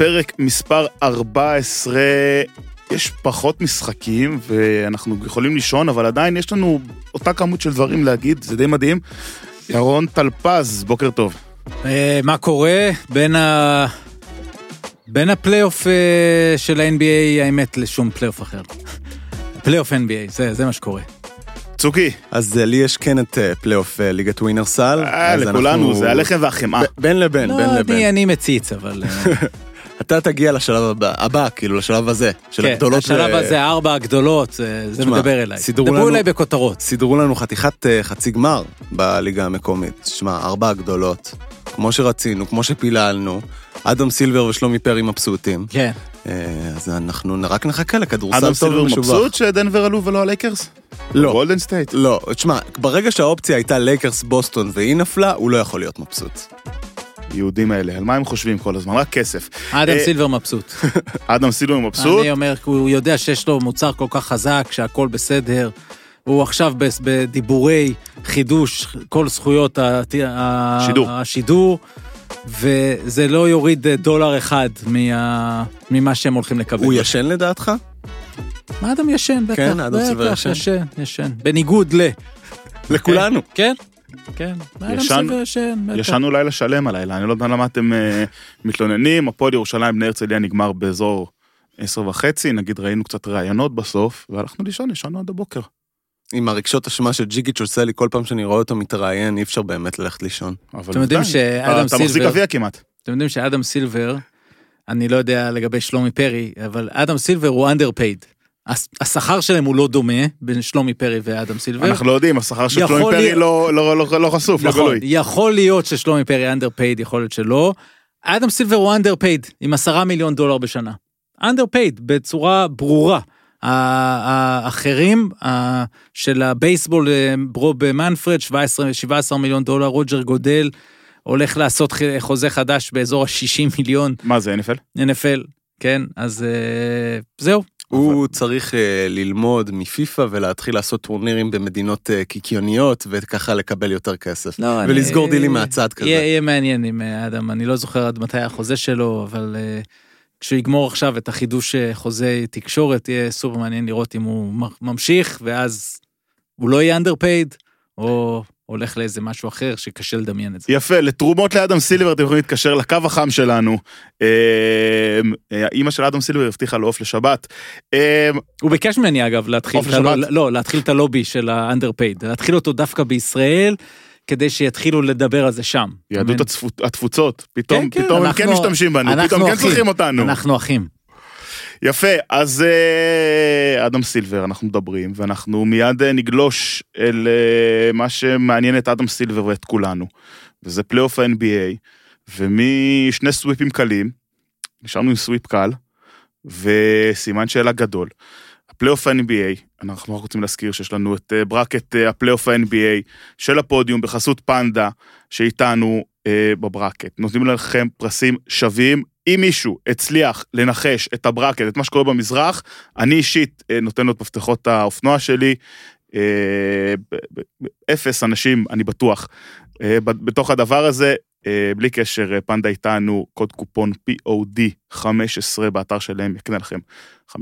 פרק מספר 14. יש פחות משחקים ואנחנו יכולים לישון, אבל עדיין יש לנו אותה כמות של דברים להגיד, זה די מדהים. ירון טלפז, בוקר טוב. אה, מה קורה בין ה... בין הפלייאוף אה, של ה-NBA, האמת, לשום פלייאוף אחר. פלייאוף NBA, זה, זה מה שקורה. צוקי. אז אה, לי יש כן את פלייאוף ליגת ווינר סל. אה, אז לכולנו, אנחנו- זה הלחם והחמאה. ב- בין לבין, לא, בין אני, לבין. אני מציץ, אבל... אה, אתה תגיע לשלב הבא, הבא, כאילו לשלב הזה, של כן, הגדולות. השלב ו- הזה, הארבע הגדולות, זה, זה תשמע, מדבר אליי. סידרו דברו לנו- אליי בכותרות. סידרו לנו חתיכת אה, חצי גמר בליגה המקומית. שמע, ארבע הגדולות, כמו שרצינו, כמו שפיללנו, אדם סילבר ושלומי פרי מבסוטים. כן. אה, אז אנחנו רק נחכה לכדורסל אדם טוב סילבר ומשובח. מבסוט שדנבר עלו ולא הלייקרס? לא. גולדן סטייט. לא, תשמע, ברגע שהאופציה הייתה לייקרס בוסטון והיא נפלה, הוא לא יכול להיות מבסוט. יהודים האלה, על מה הם חושבים כל הזמן? רק כסף. אדם אה, סילבר מבסוט. אדם סילבר מבסוט. אני אומר, הוא יודע שיש לו מוצר כל כך חזק, שהכל בסדר. הוא עכשיו בדיבורי חידוש כל זכויות שידור. השידור, וזה לא יוריד דולר אחד מה- ממה שהם הולכים לקבל. הוא ישן לדעתך? מה אדם ישן, בטח. כן, אדם סילבר בטח, ישן. ישן, ישן. בניגוד ל... לכולנו. כן, כן. ישן- סילבר. ישנו לילה שלם הלילה, אני לא יודע למה אתם אה, מתלוננים, הפועל ירושלים בני הרצליה נגמר באזור עשר וחצי, נגיד ראינו קצת ראיונות בסוף, והלכנו לישון, ישנו עד הבוקר. עם הרגשות אשמה של ג'יגיץ' עושה לי כל פעם שאני רואה אותו מתראיין, אי אפשר באמת ללכת לישון. אבל אתם יודעים שאדם אתה- אתה מחזיק סילבר- גביע כמעט. אתם יודעים שאדם סילבר, אני לא יודע לגבי שלומי פרי, אבל אדם סילבר הוא underpaid. השכר שלהם הוא לא דומה בין שלומי פרי ואדם סילבר. אנחנו לא יודעים, השכר של שלומי פרי להיות- לא- לא לא- לא חשוף, לא נכון, גלוי. יכול להיות ששלומי פרי underpaid, יכול להיות שלא. אדם סילבר הוא underpaid, עם עשרה מיליון דולר בשנה. underpaid, בצורה ברורה. האחרים של הבייסבול, ברוב מנפרד, 17 17 מיליון דולר, רוג'ר גודל, הולך לעשות חוזה חדש באזור ה-60 מיליון. מה זה NFL? NFL, כן, אז אה, זהו. הוא צריך אה, ללמוד מפיפא ולהתחיל לעשות טורנירים במדינות אה, קיקיוניות וככה לקבל יותר כסף. לא, ולסגור אני- דילים מהצד כזה. יהיה, יהיה מעניין עם אה, אדם, אני לא זוכר עד מתי החוזה שלו, אבל אה, כשהוא יגמור עכשיו את החידוש חוזה תקשורת, יהיה סופר מעניין לראות אם הוא ממשיך, ואז הוא לא יהיה underpaid, או הולך לאיזה משהו אחר שקשה לדמיין את זה. יפה, לתרומות לאדם סילבר אתם יכולים להתקשר לקו החם שלנו. אה, אה, אימא של אדם סילבר הבטיחה לו עוף לשבת. אה, הוא ביקש ממני אגב להתחיל? לא, להתחיל את הלובי של ה-underpaid, להתחיל אותו דווקא בישראל, כדי שיתחילו לדבר על זה שם. יהדות התפוצות, פתאום כן, כן, פתאום הם אנחנו- כן משתמשים בנו, פתאום כן אחים. צריכים אותנו. אנחנו אחים. יפה, אז אה, אדם סילבר, אנחנו מדברים, ואנחנו מיד אה, נגלוש אל אה, מה שמעניין את אדם סילבר ואת כולנו, וזה פלייאוף ה-NBA, ומשני סוויפים קלים, נשארנו עם sweep קל, וסימן שאלה גדול. הפלייאוף ה-NBA, אנחנו רק רוצים להזכיר שיש לנו את bracket הפלייאוף ה-NBA של הפודיום בחסות פנדה, שאיתנו אה, ב bracket. נותנים לכם פרסים שווים. אם מישהו הצליח לנחש את ה bracket, את מה שקורה במזרח, אני אישית אה, נותן לו את מפתחות האופנוע שלי. אה, אפס אנשים, אני בטוח, אה, בתוך הדבר הזה. בלי קשר, פנדה איתנו, קוד קופון POD 15 באתר שלהם, יקנה לכם 15%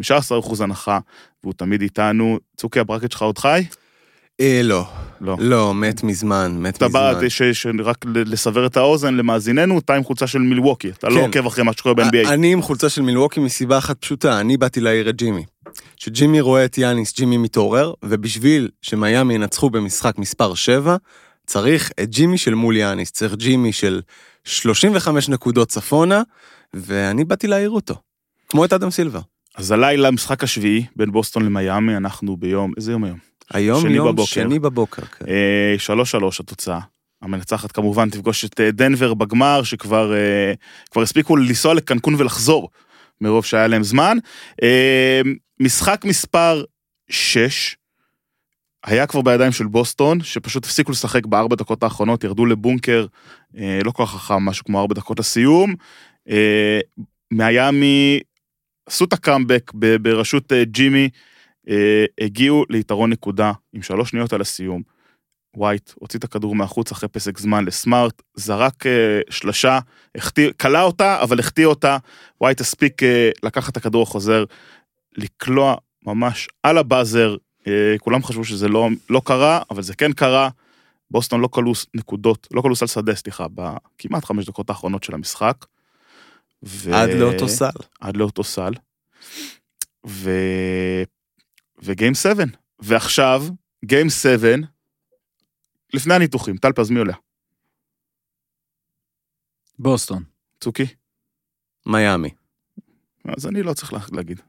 הנחה, והוא תמיד איתנו. צוקי, הברקט שלך עוד חי? לא. לא. לא, מת מזמן, מת אתה בא, מזמן. ש- ש- רק לסבר את האוזן למאזיננו, אתה עם חולצה של מילווקי, אתה לא כן. עוקב אחרי מה שקורה ב-NBA. אני עם חולצה של מילווקי מסיבה אחת פשוטה, אני באתי להעיר את ג'ימי. כשג'ימי רואה את יאניס, ג'ימי מתעורר, ובשביל שמיאמי ינצחו במשחק מספר 7, צריך את ג'ימי של מול יאניס, צריך ג'ימי של 35 נקודות צפונה, ואני באתי להעיר אותו. כמו את אדם סילבר. אז הלילה, משחק השביעי בין בוסטון למיאמי, אנחנו ביום, איזה יום היום? היום שני יום בבוקר. שני בבוקר. כן. אה, שלוש שלוש התוצאה. המנצחת כמובן תפגוש את אה, דנבר בגמר, שכבר אה, כבר הספיקו לנסוע לקנקון ולחזור, מרוב שהיה להם זמן. אה, משחק מספר 6, היה כבר בידיים של בוסטון, שפשוט הפסיקו לשחק בארבע דקות האחרונות, ירדו לבונקר, אה, לא כל כך חכם, משהו כמו ארבע דקות לסיום. אה, מיאמי עשו את הקאמבק בראשות אה, ג'ימי, אה, הגיעו ליתרון נקודה עם שלוש שניות על הסיום. ווייט הוציא את הכדור מהחוץ אחרי פסק זמן לסמארט, זרק אה, שלשה, החטיא, כלה אותה, אבל החטיא אותה. ווייט הספיק אה, לקחת את הכדור החוזר, לקלוע ממש על הבאזר. אה, כולם חשבו שזה לא, לא קרה, אבל זה כן קרה. בוסטון לא כלו נקודות, לא כלו סל שדה, סליחה, בכמעט חמש דקות האחרונות של המשחק. ו... עד לאותו סל. עד לאותו סל. ו... וגיים 7. ועכשיו, גיים 7, לפני הניתוחים, טל פז, מי עולה? בוסטון. צוקי? מיאמי. אז אני לא צריך לה- להגיד.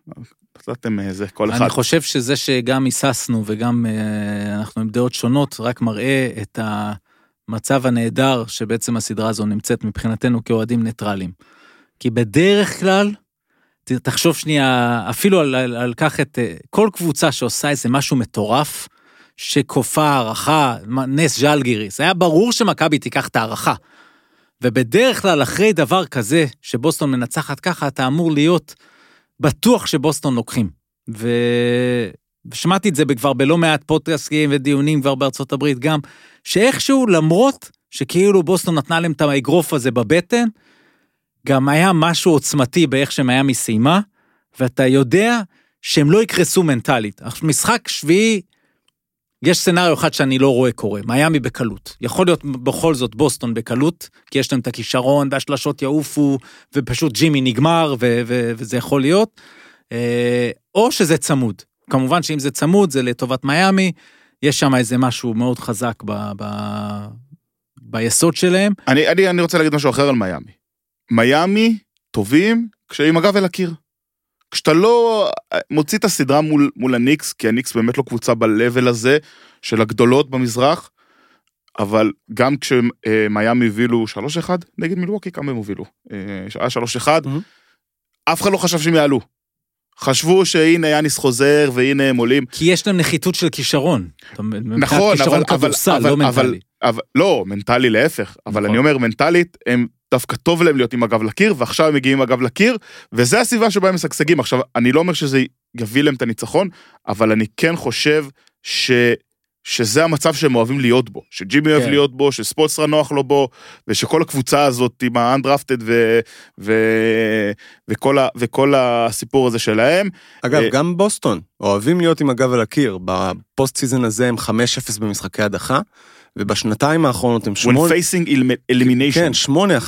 נתתם איזה, כל אחד. אני חושב שזה שגם היססנו וגם אה, אנחנו עם דעות שונות, רק מראה את המצב הנהדר שבעצם הסדרה הזו נמצאת מבחינתנו כאוהדים ניטרלים. כי בדרך כלל, תחשוב שנייה, אפילו על, על, על כך את אה, כל קבוצה שעושה איזה משהו מטורף, שכופה הערכה, נס ז'לגיריס, היה ברור שמכבי תיקח את ההערכה. ובדרך כלל אחרי דבר כזה, שבוסטון מנצחת ככה, אתה אמור להיות בטוח שבוסטון לוקחים. ו... ושמעתי את זה כבר בלא מעט פודקאסטים ודיונים כבר בארצות הברית גם, שאיכשהו למרות שכאילו בוסטון נתנה להם את האגרוף הזה בבטן, גם היה משהו עוצמתי באיך שמיאמי סיימה, ואתה יודע שהם לא יקרסו מנטלית. משחק שביעי, יש סצנריו אחד שאני לא רואה קורה, מיאמי בקלות. יכול להיות בכל זאת בוסטון בקלות, כי יש להם את הכישרון והשלשות יעופו, ופשוט ג'ימי נגמר, ו- ו- וזה יכול להיות. אה, או שזה צמוד. כמובן שאם זה צמוד, זה לטובת מיאמי, יש שם איזה משהו מאוד חזק ב- ב- ביסוד שלהם. אני, אני, אני רוצה להגיד משהו אחר על מיאמי. מיאמי טובים כשעם הגב אל הקיר. כשאתה לא מוציא את הסדרה מול, מול הניקס, כי הניקס באמת לא קבוצה ב-level הזה של הגדולות במזרח, אבל גם כשמיאמי הובילו 3-1 נגד מילווקי, כמה הם הובילו? אה, היה 3-1, Mhm. אף אחד לא חשב שהם יעלו. חשבו שהנה יאניס חוזר והנה הם עולים. כי יש להם נחיתות של כישרון. נכון, כישרון אבל, אבל, כדורסל, אבל, לא אבל, מנטלי. אבל, לא, מנטלי להפך, אבל נכון. אני אומר מנטלית, הם דווקא טוב להם להיות עם הגב לקיר, ועכשיו הם מגיעים עם הגב לקיר, וזה הסיבה שבה הם משגשגים. עכשיו, אני לא אומר שזה יביא להם את הניצחון, אבל אני כן חושב ש... שזה המצב שהם אוהבים להיות בו, שג'ימי אוהב כן. להיות בו, שספולסטרה נוח לו בו, ושכל הקבוצה הזאת עם האנדרפטד ו... ו... וכל, ה... וכל הסיפור הזה שלהם. אגב, אה, גם בוסטון אוהבים להיות עם הגב על הקיר. בפוסט season הזה הם 5-0 במשחקי הדחה, ובשנתיים האחרונות הם win 8... facing elimination. כן,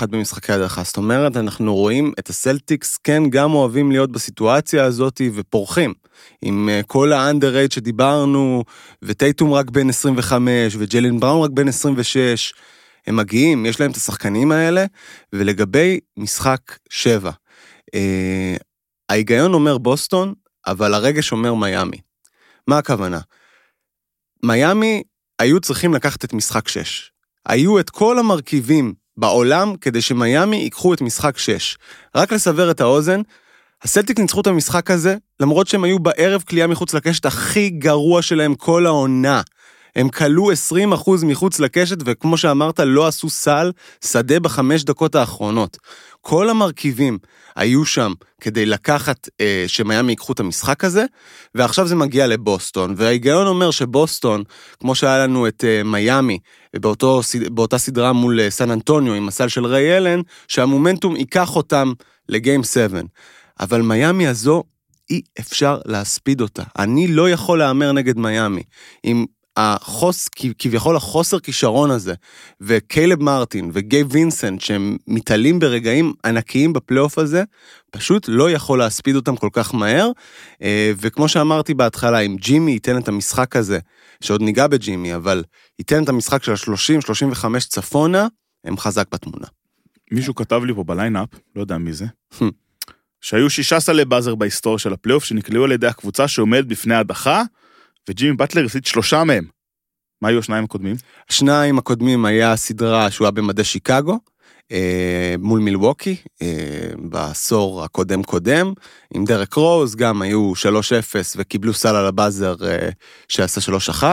8-1 במשחקי הדחה. זאת אומרת, אנחנו רואים את הסלטיקס כן גם אוהבים להיות בסיטואציה הזאת ופורחים. עם אה, כל ה underrated שדיברנו, וטייטום רק בן 25, וג'לן בראון רק בן 26. הם מגיעים, יש להם את השחקנים האלה, ולגבי משחק 7, אה, ההיגיון אומר בוסטון, אבל הרגש אומר מיאמי. מה הכוונה? מיאמי היו צריכים לקחת את משחק 6. היו את כל המרכיבים בעולם כדי שמיאמי ייקחו את משחק 6. רק לסבר את האוזן, הסלטיק ניצחו את המשחק הזה, למרות שהם היו בערב כליאה מחוץ לקשת הכי גרוע שלהם כל העונה. הם כלו 20% מחוץ לקשת, וכמו שאמרת, לא עשו סל שדה בחמש דקות האחרונות. כל המרכיבים היו שם כדי לקחת, אה, שמיאמי ייקחו את המשחק הזה, ועכשיו זה מגיע לבוסטון, וההיגיון אומר שבוסטון, כמו שהיה לנו את אה, מיאמי, באותו, באותה סדרה מול אה, סן אנטוניו עם הסל של ריי אלן, שהמומנטום ייקח אותם לגיים 7. אבל מיאמי הזו, אי אפשר להספיד אותה. אני לא יכול להמר נגד מיאמי. עם החוס, כביכול החוסר כישרון הזה, וקיילב מרטין וגייב וינסנט, שהם מתעלים ברגעים ענקיים בפלייאוף הזה, פשוט לא יכול להספיד אותם כל כך מהר. אה, וכמו שאמרתי בהתחלה, אם ג'ימי ייתן את המשחק הזה, שעוד ניגע בג'ימי, אבל ייתן את המשחק של ה-30-35 צפונה, הם חזק בתמונה. מישהו כתב לי פה ב lineup, לא יודע מי זה, שהיו שישה סלי buzzer בהיסטוריה של הפלייאוף שנקלעו על ידי הקבוצה שעומדת בפני הדחה, וג'ימי באטלר הפסיד שלושה מהם. מה היו השניים הקודמים? השניים הקודמים היה סדרה שהוא היה במדי שיקגו, אה, מול מילווקי, אה, בעשור הקודם קודם, עם דרק רוז, גם היו 3-0 וקיבלו סל על הבאזר אה, שעשה 3-1,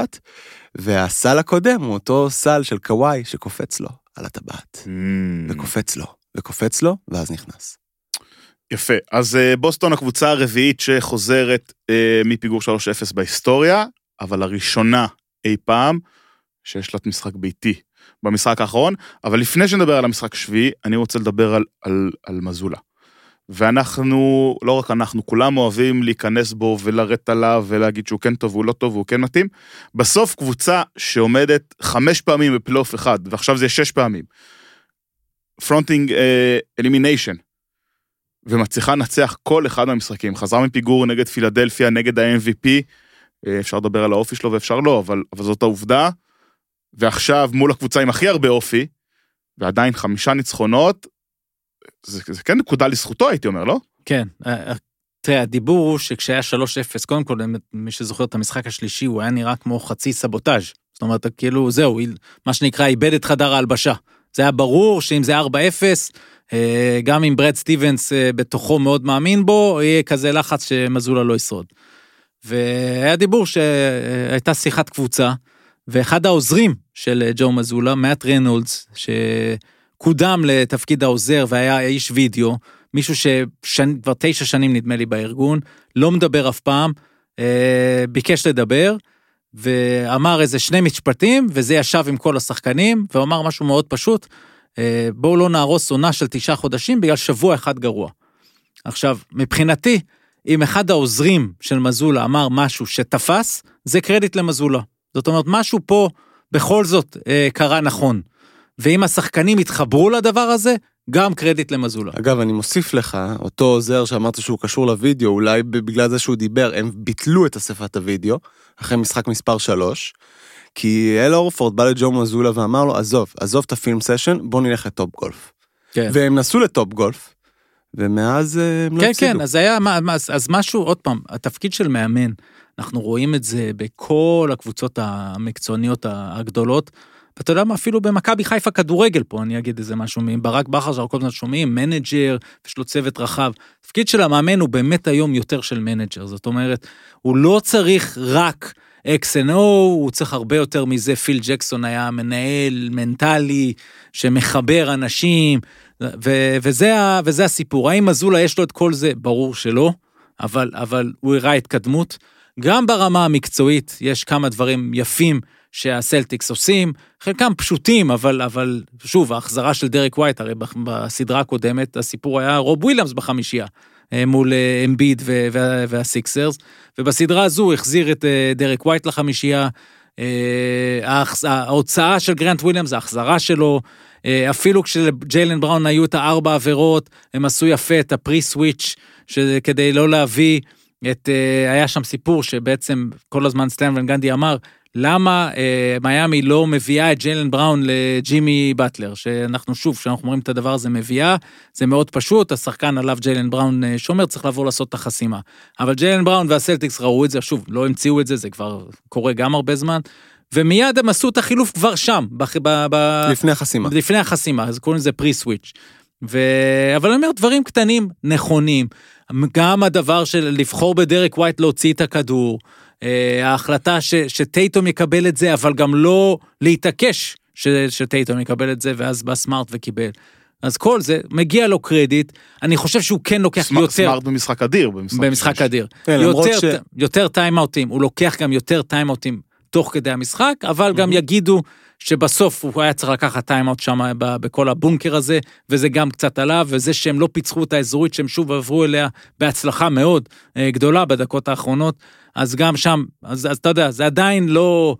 והסל הקודם הוא אותו סל של קוואי שקופץ לו על הטבעת, Mm. וקופץ לו, וקופץ לו, ואז נכנס. יפה, אז אה, בוסטון הקבוצה הרביעית שחוזרת אה, מפיגור 3-0 בהיסטוריה, אבל הראשונה אי פעם שיש לה את משחק ביתי במשחק האחרון, אבל לפני שנדבר על המשחק השביעי, אני רוצה לדבר על, על, על מזולה. ואנחנו, לא רק אנחנו, כולם אוהבים להיכנס בו ולרדת עליו ולהגיד שהוא כן טוב, הוא לא טוב, הוא כן מתאים. בסוף קבוצה שעומדת חמש פעמים בפלייאוף אחד, ועכשיו זה שש פעמים, facing elimination, ומצליחה לנצח כל אחד מהמשחקים, חזרה מפיגור נגד פילדלפיה, נגד ה-MVP, אה, אפשר לדבר על האופי שלו ואפשר לא, אבל, אבל זאת העובדה. ועכשיו מול הקבוצה עם הכי הרבה אופי, ועדיין חמישה ניצחונות, זה, זה כן נקודה לזכותו הייתי אומר, לא? כן, אה, אה, תראה, הדיבור הוא שכשהיה 3-0, קודם כל, מי שזוכר את המשחק השלישי, הוא היה נראה כמו חצי סבוטאז'. זאת אומרת, כאילו, זהו, מה שנקרא, איבד את חדר ההלבשה. זה היה ברור שאם זה 4-0, אה, גם אם ברד סטיבנס בתוכו מאוד מאמין בו, יהיה כזה לחץ שמזולה לא ישרוד. והיה דיבור שהייתה שיחת קבוצה, ואחד העוזרים של ג'ו מזולה, מאט רנולדס, שקודם לתפקיד העוזר והיה איש וידאו, מישהו שכבר תשע שנים נדמה לי בארגון, לא מדבר אף פעם, אה, ביקש לדבר, ואמר איזה שני משפטים, וזה ישב עם כל השחקנים, והוא אמר משהו מאוד פשוט, אה, בואו לא נהרוס עונה של תשעה חודשים בגלל שבוע אחד גרוע. עכשיו, מבחינתי, אם אחד העוזרים של מזולה אמר משהו שתפס, זה קרדיט למזולה. זאת אומרת, משהו פה בכל זאת אה, קרה נכון. ואם השחקנים יתחברו לדבר הזה, גם קרדיט למזולה. אגב, אני מוסיף לך, אותו עוזר שאמרת שהוא קשור לוידאו, אולי בגלל זה שהוא דיבר, הם ביטלו את אספת הוידאו, אחרי משחק מספר 3, כי אל הורפורד בא לג'ו מזולה ואמר לו, עזוב, עזוב את ה film session, בוא נלך ל Topgolf. כן. והם נסעו ל Topgolf, ומאז אה, הם לא כן, הפסידו. כן, כן, אז היה, אז משהו, עוד פעם, התפקיד של מאמן, אנחנו רואים את זה בכל הקבוצות המקצועניות הגדולות. ואתה יודע מה, אפילו במכבי חיפה כדורגל פה, אני אגיד איזה משהו, ברק בכר שאנחנו כל הזמן שומעים, manager, יש לו צוות רחב. התפקיד של המאמן הוא באמת היום יותר של manager, זאת אומרת, הוא לא צריך רק X&O, הוא צריך הרבה יותר מזה, פיל ג'קסון היה מנהל מנטלי שמחבר אנשים, ו- וזה, וזה הסיפור. האם מזולה יש לו את כל זה? ברור שלא, אבל, אבל הוא הראה התקדמות. גם ברמה המקצועית יש כמה דברים יפים שהסלטיקס עושים, חלקם פשוטים, אבל, אבל שוב, ההחזרה של דרק ווייט, הרי בסדרה הקודמת הסיפור היה רוב וויליאמס בחמישייה. אה, מול אה, אמביד והסיקסרס, ובסדרה הזו החזיר את אה, דרק ווייט לחמישייה, ההוצאה של גרנט וויליאמס, ההחזרה שלו, אפילו כשלג'יילן בראון היו את הארבע עבירות, הם עשו יפה את ה pre-switch, כדי לא להביא את, היה שם סיפור שבעצם כל הזמן סטן ון גנדי אמר, למה אה, מיאמי לא מביאה את ג'יילן בראון לג'ימי באטלר, שאנחנו שוב, כשאנחנו אומרים את הדבר הזה מביאה, זה מאוד פשוט, השחקן עליו ג'יילן בראון אה, שומר, צריך לבוא לעשות את החסימה. אבל ג'יילן בראון והסלטיקס ראו את זה, שוב, לא המציאו את זה, זה כבר קורה גם הרבה זמן. ומיד הם עשו את החילוף כבר שם, ב, ב, ב, לפני החסימה. לפני החסימה, אז קוראים לזה pre-switch. ו... אבל אני אומר, דברים קטנים, נכונים. גם הדבר של לבחור בדרק ווייט להוציא את הכדור, אה, ההחלטה ש, שטייטום יקבל את זה, אבל גם לא להתעקש ש, שטייטום יקבל את זה, ואז בא סמארט וקיבל. אז כל זה, מגיע לו קרדיט, אני חושב שהוא כן לוקח סמארט, יותר... סמארט במשחק אדיר. במשחק, במשחק אדיר. כן, יותר, ש... יותר טיימאוטים, הוא לוקח גם יותר טיימאוטים תוך כדי המשחק, אבל. גם יגידו שבסוף הוא היה צריך לקחת טיימאוט שם בכל הבונקר הזה, וזה גם קצת עליו, וזה שהם לא פיצחו את האזורית שהם שוב עברו אליה בהצלחה מאוד אה, גדולה בדקות האחרונות, אז גם שם, אז, אז אתה יודע, זה עדיין לא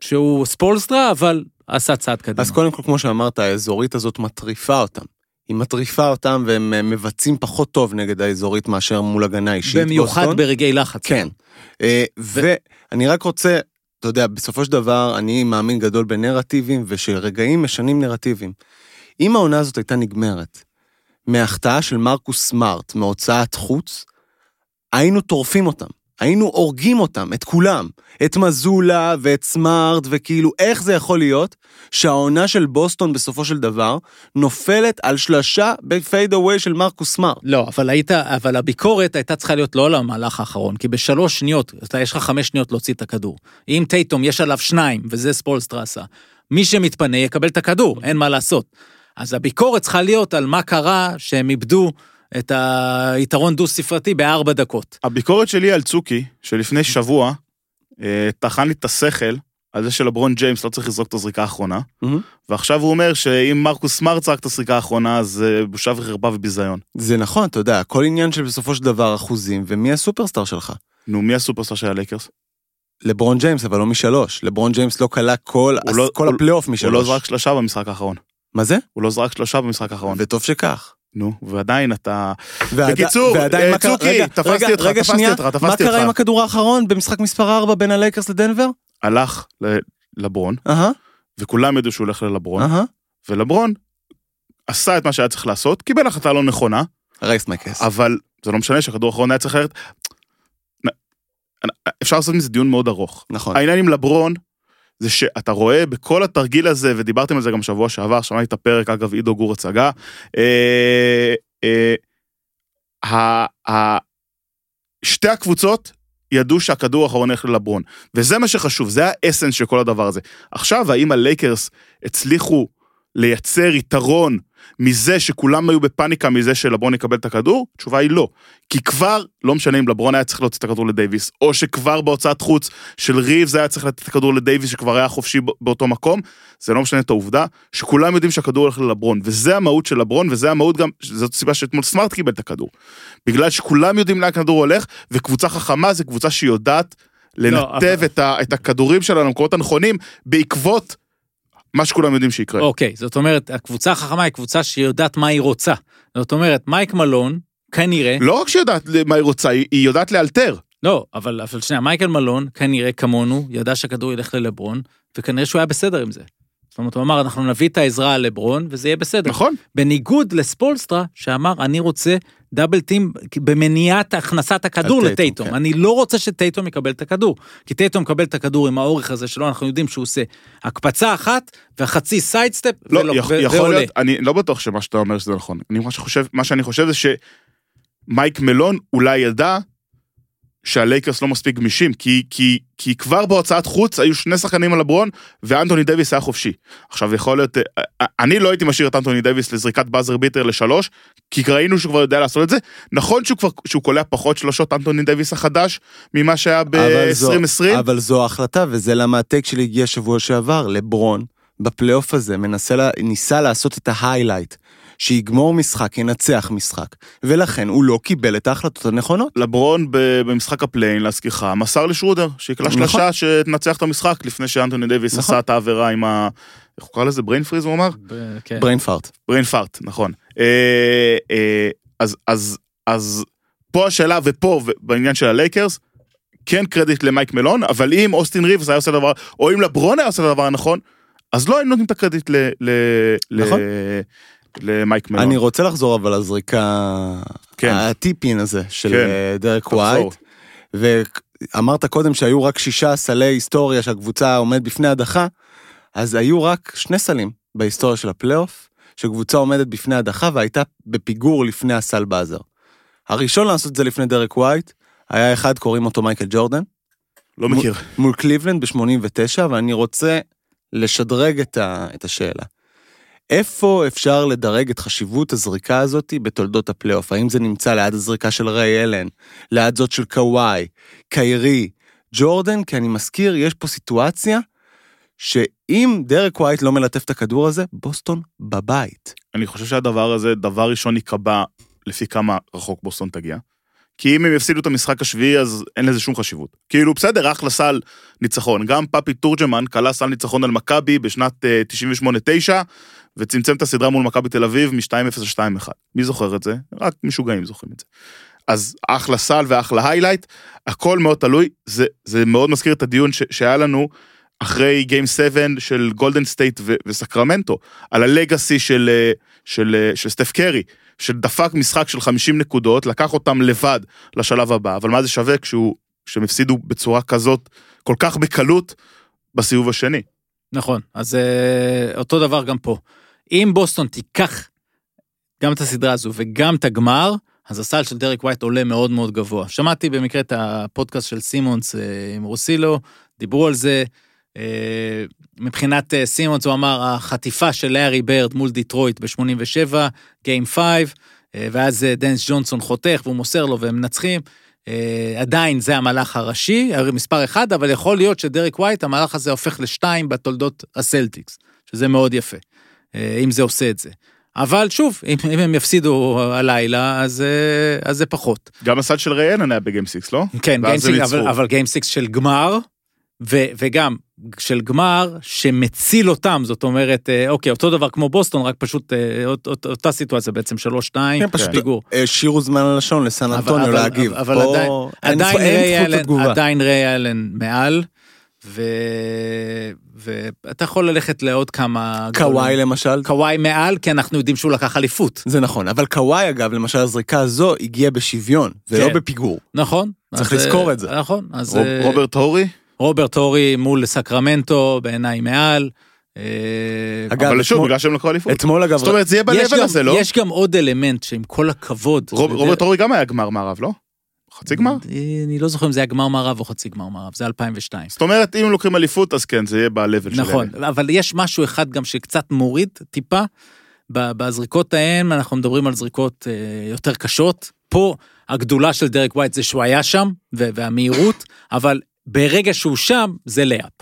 שהוא ספולסטרה, אבל עשה צעד קדימה. אז קודם כל, כמו שאמרת, האזורית הזאת מטריפה אותם. היא מטריפה אותם והם אה, מבצעים פחות טוב נגד האזורית מאשר מול הגנה אישית. במיוחד בוסטון. ברגעי לחץ. כן. אה, ו... ואני רק רוצה אתה יודע, בסופו של דבר, אני מאמין גדול בנרטיבים, ושרגעים משנים נרטיבים. אם העונה הזאת הייתה נגמרת מההחטאה של מרקוס סמארט, מהוצאת חוץ, היינו טורפים אותם. היינו הורגים אותם, את כולם. את מזולה ואת סמארט, וכאילו, איך זה יכול להיות שהעונה של בוסטון בסופו של דבר נופלת על שלושה בפייד אווי של מרקוס סמארט? לא, אבל היית, אבל הביקורת הייתה צריכה להיות לא על המהלך האחרון, כי בשלוש שניות, אתה, יש לך חמש שניות להוציא את הכדור. אם טייטום יש עליו שניים, וזה ספולסטרסה, מי שמתפנה יקבל את הכדור, אין מה לעשות. אז הביקורת צריכה להיות על מה קרה שהם איבדו את היתרון דו-ספרתי בארבע דקות. הביקורת שלי על צוקי, שלפני שבוע אה, טחן לי את השכל על זה שלברון ג'יימס לא צריך לזרוק את הזריקה האחרונה. ועכשיו הוא אומר שאם מרקוס סמארט זרק את הזריקה האחרונה, אז אה, בושה וחרפה וביזיון. זה נכון, אתה יודע, הכל עניין של בסופו של דבר אחוזים, ומי הסופרסטאר שלך? נו, מי הסופרסטאר של הלייקרס? לברון ג'יימס, אבל לא משלוש. לברון ג'יימס לא כלה כל, הוא לא- כל הוא- הפלייאוף הוא משלוש. לא זרק שלושה במשחק האחרון. מה זה? הוא לא זרק שלושה במשחק האחרון. וטוב שכך. נו, ועדיין אתה... ועד- בקיצור, ועדיין אה, צוקי, רגע, תפסתי רגע, אותך, רגע, תפסתי שנייה, אותך, תפסתי מה קרה אותך. עם הכדור האחרון במשחק מספר 4 בין הלייקרס לדנבר? הלך ל- לברון, אהה, וכולם ידעו שהוא הולך ללברון. ולברון עשה את מה שהיה צריך לעשות, קיבל החלטה לא נכונה, רייס מקס. אבל זה לא משנה שהכדור האחרון היה צריך ללכת... אפשר לעשות מזה דיון מאוד ארוך. נכון. העניין עם לברון, זה שאתה רואה בכל התרגיל הזה, ודיברתם על זה גם שבוע שעבר, שמעתי את הפרק, אגב, עידו גור הצגה, אה, אה, ה- ה- שתי הקבוצות ידעו שהכדור האחרון הולך ללברון, וזה מה שחשוב, זה האסנס של כל הדבר הזה. עכשיו, האם הלייקרס הצליחו לייצר יתרון מזה שכולם היו בפאניקה מזה שלברון יקבל את הכדור? התשובה היא לא. כי כבר, לא משנה אם לברון היה צריך להוציא את הכדור לדייוויס, או שכבר בהוצאת חוץ של ריבס היה צריך לתת את הכדור לדייוויס שכבר היה חופשי באותו מקום, זה לא משנה את העובדה שכולם יודעים שהכדור הולך ללברון, וזה המהות של לברון, וזה המהות גם, זאת הסיבה שאתמול סמארט קיבל את הכדור. בגלל שכולם יודעים לאן הכדור הולך, וקבוצה חכמה זה קבוצה שיודעת לנתב אבל- את, ה, את הכדורים שלה למקומות הנכונים, בעקבות מה שכולם יודעים שיקרה. אוקיי, זאת אומרת, הקבוצה החכמה היא קבוצה שיודעת מה היא רוצה. זאת אומרת, מייק מלון, כנראה, לא רק שיודעת מה היא רוצה, היא, יודעת לאלתר. לא, אבל, אבל שנייה, מייקל מלון, כנראה כמונו, ידע שהכדור ילך ללברון, וכנראה שהוא היה בסדר עם זה. זאת אומרת, הוא אמר, אנחנו נביא את העזרה לברון, וזה יהיה בסדר. נכון? בניגוד לספולסטרה, שאמר, אני רוצה דאבל טים במניעת הכנסת הכדור לטייטום. כן. אני לא רוצה שטייטום יקבל את הכדור. כי טייטום מקבל את הכדור עם האורך הזה שלו, אנחנו יודעים שהוא עושה הקפצה אחת והחצי sidestep, לא, ולא- יכול, ו- יכול ועולה. להיות, אני לא בטוח שמה שאתה אומר שזה נכון. אני מה שחושב, מה שאני חושב זה שמייק מלון אולי ידע שהלייקרס לא מספיק גמישים, כי, כי, כי כבר בהוצאת חוץ היו שני שחקנים על לברון, ואנטוני דייוויס היה חופשי. עכשיו יכול להיות, אה, אה, אני לא הייתי משאיר את אנטוני דייוויס לזריקת buzzer beater לשלוש, כי ראינו שהוא כבר יודע לעשות את זה. נכון שהוא כבר, שהוא קולע פחות שלושות אנטוני דייוויס החדש, ממה שהיה אבל זו- ב-2020. אבל זו ההחלטה, וזה למה ה take שלי הגיע שבוע שעבר, לברון, בפלייאוף הזה, מנסה, ניסה לעשות את ה highlight, שיגמור משחק, ינצח משחק, ולכן הוא לא קיבל את ההחלטות הנכונות. לברון במשחק ה play-in, להזכירך, מסר לשרודר, שיקלע נכון. שלושה שתנצח את המשחק לפני שאנטוני דייוויס נכון. עשה את העבירה עם ה... איך הוא קרא לזה? brain freeze הוא אמר? כן. brain fart. brain fart, נכון. אה, אה, אז, אז, אז פה השאלה, ופה, בעניין של הלייקרס, כן קרדיט למייק מלון, אבל אם אוסטין ריבס היה עושה דבר, או אם לברון היה עושה את הדבר הנכון, אז לא היינו נותנים את הקרדיט ל, ל, נכון. ל, למייק מלון. אני רוצה לחזור אבל לזריקה, כן. ה tip-in הזה של כן. אה, דרק. ווייט, ואמרת קודם שהיו רק שישה סלים בהיסטוריה שהקבוצה עומדת בפני הדחה, אז היו רק שני סלים בהיסטוריה של הפלייאוף, שקבוצה עומדת בפני הדחה והייתה בפיגור לפני הסל buzzer. הראשון לעשות את זה לפני דרק ווייט, היה אחד קוראים אותו מייקל ג'ורדן, לא מכיר. מול קליבלנד ב-89, ואני רוצה לשדרג את, ה, את השאלה. איפה אפשר לדרג את חשיבות הזריקה הזאת בתולדות הפלייאוף? האם זה נמצא ליד הזריקה של ריי אלן, ליד זאת של קוואי, קיירי, ג'ורדן? כי אני מזכיר, יש פה סיטואציה שאם דרק ווייט לא מלטף את הכדור הזה, בוסטון בבית. אני חושב שהדבר הזה, דבר ראשון ייקבע לפי כמה רחוק בוסטון תגיע. כי אם הם יפסידו את המשחק השביעי, אז אין לזה שום חשיבות. כאילו, בסדר, אחלה סל ניצחון. גם פאפי תורג'מן קלע סל ניצחון על מכבי בשנת אה, 98-9, וצמצם את הסדרה מול מכבי תל אביב מ-2-0 ל-2-1. מי זוכר את זה? רק משוגעים זוכרים את זה. אז אחלה סל ואחלה highlight, הכל מאוד תלוי, זה, זה מאוד מזכיר את הדיון ש, שהיה לנו אחרי game 7 של גולדן סטייט ו- וסקרמנטו, על ה legacy של, אה, של, אה, של סטף קרי, שדפק משחק של 50 נקודות, לקח אותם לבד לשלב הבא, אבל מה זה שווה כשהוא, כשהם הפסידו בצורה כזאת, כל כך בקלות, בסיבוב השני. נכון, אז אה, אותו דבר גם פה. אם בוסטון תיקח גם את הסדרה הזו וגם את הגמר, אז הסל של דרק ווייט עולה מאוד מאוד גבוה. שמעתי במקרה את הפודקאסט של סימונס אה, עם רוסילו, דיברו על זה. אה, מבחינת אה, סימונס הוא אמר החטיפה של לארי ברד מול דיטרויט ב-87, game 5, ואז דנס ג'ונסון חותך והוא מוסר לו והם מנצחים. עדיין זה המהלך הראשי, מספר אחד, אבל יכול להיות שדרק ווייט, המהלך הזה הופך לשתיים בתולדות הסלטיקס, שזה מאוד יפה, אם זה עושה את זה. אבל שוב, אם, אם הם יפסידו הלילה, אז, אה, אז זה פחות. גם הסל של ריי אלן היה ב game 6, לא? כן, game הם six, אבל, ניצחו. אבל game six של גמר, ו, וגם של גמר שמציל אותם, זאת אומרת, אה, אוקיי, אותו דבר כמו בוסטון, רק פשוט אה, אות, אות, אותה סיטואציה בעצם, שלוש, שתיים, כן, פשוט פיגור. השאירו זמן על השעון לסן אבל- אנטוניו אבל- להגיב. אבל פה עדיין- אין. עדיין ריי אלן מעל, ו... ואתה יכול ללכת לעוד כמה... קוואי גולים. למשל, קוואי מעל, כי אנחנו יודעים שהוא לקח אליפות. זה נכון, אבל קוואי אגב, למשל הזריקה הזו הגיעה בשוויון, ולא כן. בפיגור. נכון. צריך אז, לזכור אה, את זה. נכון. אז רוב- אה, רוברט הורי? רוברט הורי מול סקרמנטו, בעיניי מעל. אה, אגב, אבל שוב, בגלל שהם לקחו אליפות. אתמול אגב, זאת אומרת, זה יהיה גם- הזה, לא? יש גם עוד אלמנט שעם כל הכבוד. רוברט הורי גם היה גמר מערב, לא? חצי גמר? אני לא זוכר אם זה היה גמר מערב או חצי גמר מערב, זה 2002. זאת אומרת, אם לוקחים אליפות, אז כן, זה יהיה ב-level שלהם. נכון, אבל יש משהו אחד גם שקצת מוריד טיפה. בזריקות ההם אנחנו מדברים על זריקות אה, יותר קשות. פה הגדולה של דרק ווייט זה שהוא היה שם, והמהירות, אבל ברגע שהוא שם, זה לאפ.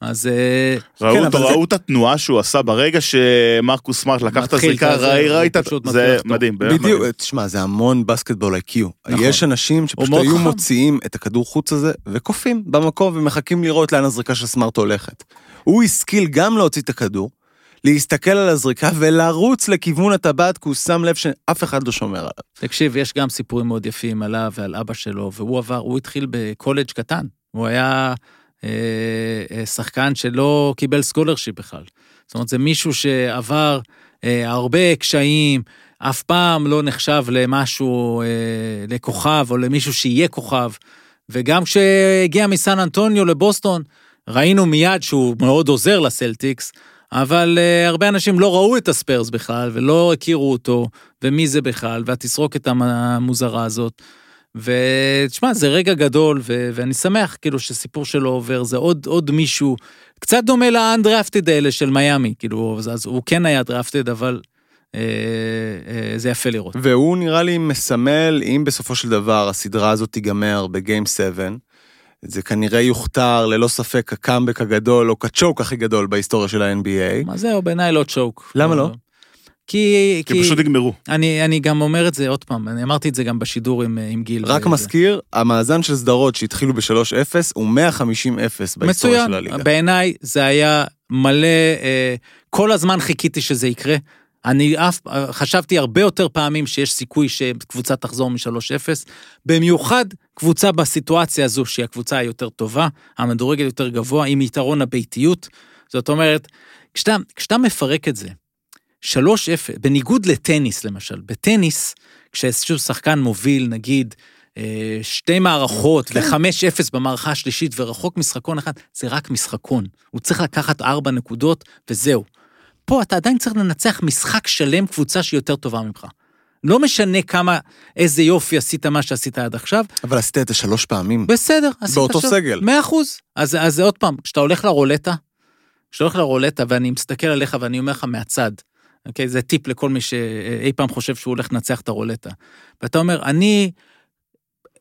אז אה, ראו כן, אותו, אבל זה- ראו את התנועה שהוא עשה ברגע שמרקוס סמארט לקח את הזריקה, ראי- הוא ראית, זה. מדהים, באמת בדיוק. תשמע, זה המון basketball IQ. נכון. יש אנשים שפשוט היו חכם. מוציאים את הכדור חוץ הזה, וקופאים במקום ומחכים לראות לאן הזריקה של סמארט הולכת. הוא השכיל גם להוציא את הכדור, להסתכל על הזריקה ולרוץ לכיוון הטבעת, כי הוא שם לב שאף אחד לא שומר עליו. תקשיב, יש גם סיפורים מאוד יפים עליו ועל אבא שלו, והוא עבר, הוא התחיל בקולג' קטן. הוא היה שחקן שלא קיבל scholarship בכלל. זאת אומרת, זה מישהו שעבר אה, הרבה קשיים, אף פעם לא נחשב למשהו, אה, לכוכב, או למישהו שיהיה כוכב. וגם כשהגיע מסן אנטוניו לבוסטון, ראינו מיד שהוא מאוד עוזר לסלטיקס, אבל uh, הרבה אנשים לא ראו את הספיירס בכלל, ולא הכירו אותו, ומי זה בכלל, והתסרוקת המ- המוזרה הזאת. ותשמע, זה רגע גדול, ו- ואני שמח כאילו שסיפור שלו עובר, זה עוד, עוד מישהו, קצת דומה לאנדרפטד האלה של מיאמי, כאילו, אז, אז הוא כן היה דרפטד, אבל אה, אה, זה יפה לראות. והוא נראה לי מסמל, אם בסופו של דבר הסדרה הזאת תיגמר בגיים 7, זה כנראה יוכתר ללא ספק הקאמבק הגדול, או כצ'וק הכי גדול בהיסטוריה של ה-NBA. מה זהו, בעיניי לא צ'וק. למה לא? כי, כי פשוט נגמרו. אני, אני גם אומר את זה עוד פעם, אני אמרתי את זה גם בשידור עם, עם גיל. רק וזה. מזכיר, המאזן של סדרות שהתחילו ב-3-0 הוא 150-0 בהיסטוריה מצוין, של הליגה. בעיניי זה היה מלא, אה, כל הזמן חיכיתי שזה יקרה. אני אף, חשבתי הרבה יותר פעמים שיש סיכוי שקבוצה תחזור מ-3-0, במיוחד קבוצה בסיטואציה הזו, שהיא הקבוצה היותר טובה, המדורגל יותר גבוה, עם יתרון הביתיות. זאת אומרת, כשאתה, כשאתה מפרק את זה, 3-0, בניגוד לטניס למשל, בטניס, כשאיזשהו שחקן מוביל, נגיד, אה, שתי מערכות כן. ו-5-0 במערכה השלישית ורחוק משחקון אחד, זה רק משחקון. הוא צריך לקחת ארבע נקודות וזהו. פה אתה עדיין צריך לנצח משחק שלם קבוצה שהיא יותר טובה ממך. לא משנה כמה, איזה יופי עשית מה שעשית עד עכשיו, אבל עשית את זה שלוש פעמים. בסדר, עשית באותו שם- סגל. מאה אחוז. אז, אז עוד פעם, כשאתה הולך לרולטה, כשאתה הולך לרולטה ואני מסתכל עליך ואני אומר לך מהצד, אוקיי? זה טיפ לכל מי שאי פעם חושב שהוא הולך לנצח את הרולטה. ואתה אומר, אני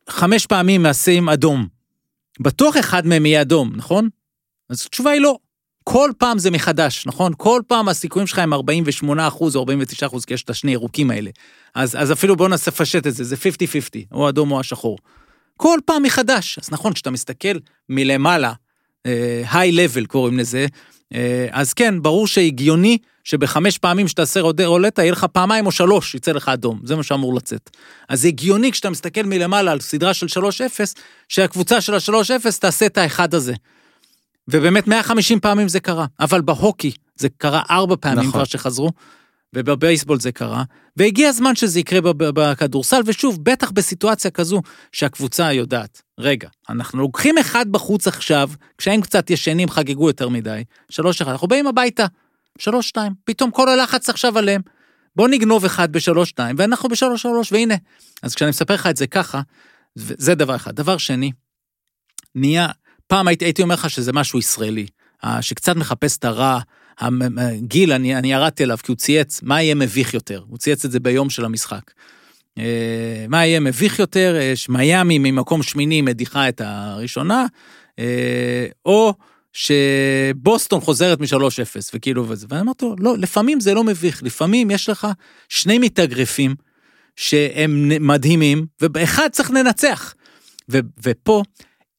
חמש פעמים אעשה עם אדום. בטוח אחד מהם יהיה אדום, נכון? אז התשובה היא לא. כל פעם זה מחדש, נכון? כל פעם הסיכויים שלך הם 48 אחוז או 49 אחוז, כי יש את השני ירוקים האלה. אז, אז אפילו בוא נעשה פשט את זה, זה 50-50, או אדום או השחור. כל פעם מחדש. אז נכון, כשאתה מסתכל מלמעלה, היי uh, לבל קוראים לזה, אז כן, ברור שהגיוני שבחמש פעמים שתעשה רולטה, יהיה לך פעמיים או שלוש, יצא לך אדום, זה מה שאמור לצאת. אז זה הגיוני כשאתה מסתכל מלמעלה על סדרה של 3-0, שהקבוצה של ה-3-0 תעשה את האחד הזה. ובאמת 150 פעמים זה קרה, אבל בהוקי זה קרה ארבע פעמים נכון. כבר שחזרו, ובבייסבול זה קרה, והגיע הזמן שזה יקרה בכדורסל, ושוב, בטח בסיטואציה כזו שהקבוצה יודעת, רגע, אנחנו לוקחים אחד בחוץ עכשיו, כשהם קצת ישנים חגגו יותר מדי, שלוש אחד, אנחנו באים הביתה, שלוש שתיים, פתאום כל הלחץ עכשיו עליהם. בוא נגנוב אחד בשלוש שתיים, ואנחנו בשלוש שלוש, והנה. אז כשאני מספר לך את זה ככה, זה דבר אחד. דבר שני, נהיה, פעם הייתי, הייתי אומר לך שזה משהו ישראלי, שקצת מחפש את הרע. גיל, אני, אני ירדתי אליו כי הוא צייץ, מה יהיה מביך יותר? הוא צייץ את זה ביום של המשחק. אה, מה יהיה מביך יותר, יש מיאמי ממקום שמיני מדיחה את הראשונה, אה, או שבוסטון חוזרת מ-3-0, וכאילו וזה, ואני אמרתי לו, לא, לפעמים זה לא מביך, לפעמים יש לך שני מתאגרפים שהם מדהימים, ובאחד צריך לנצח. ו- ופה,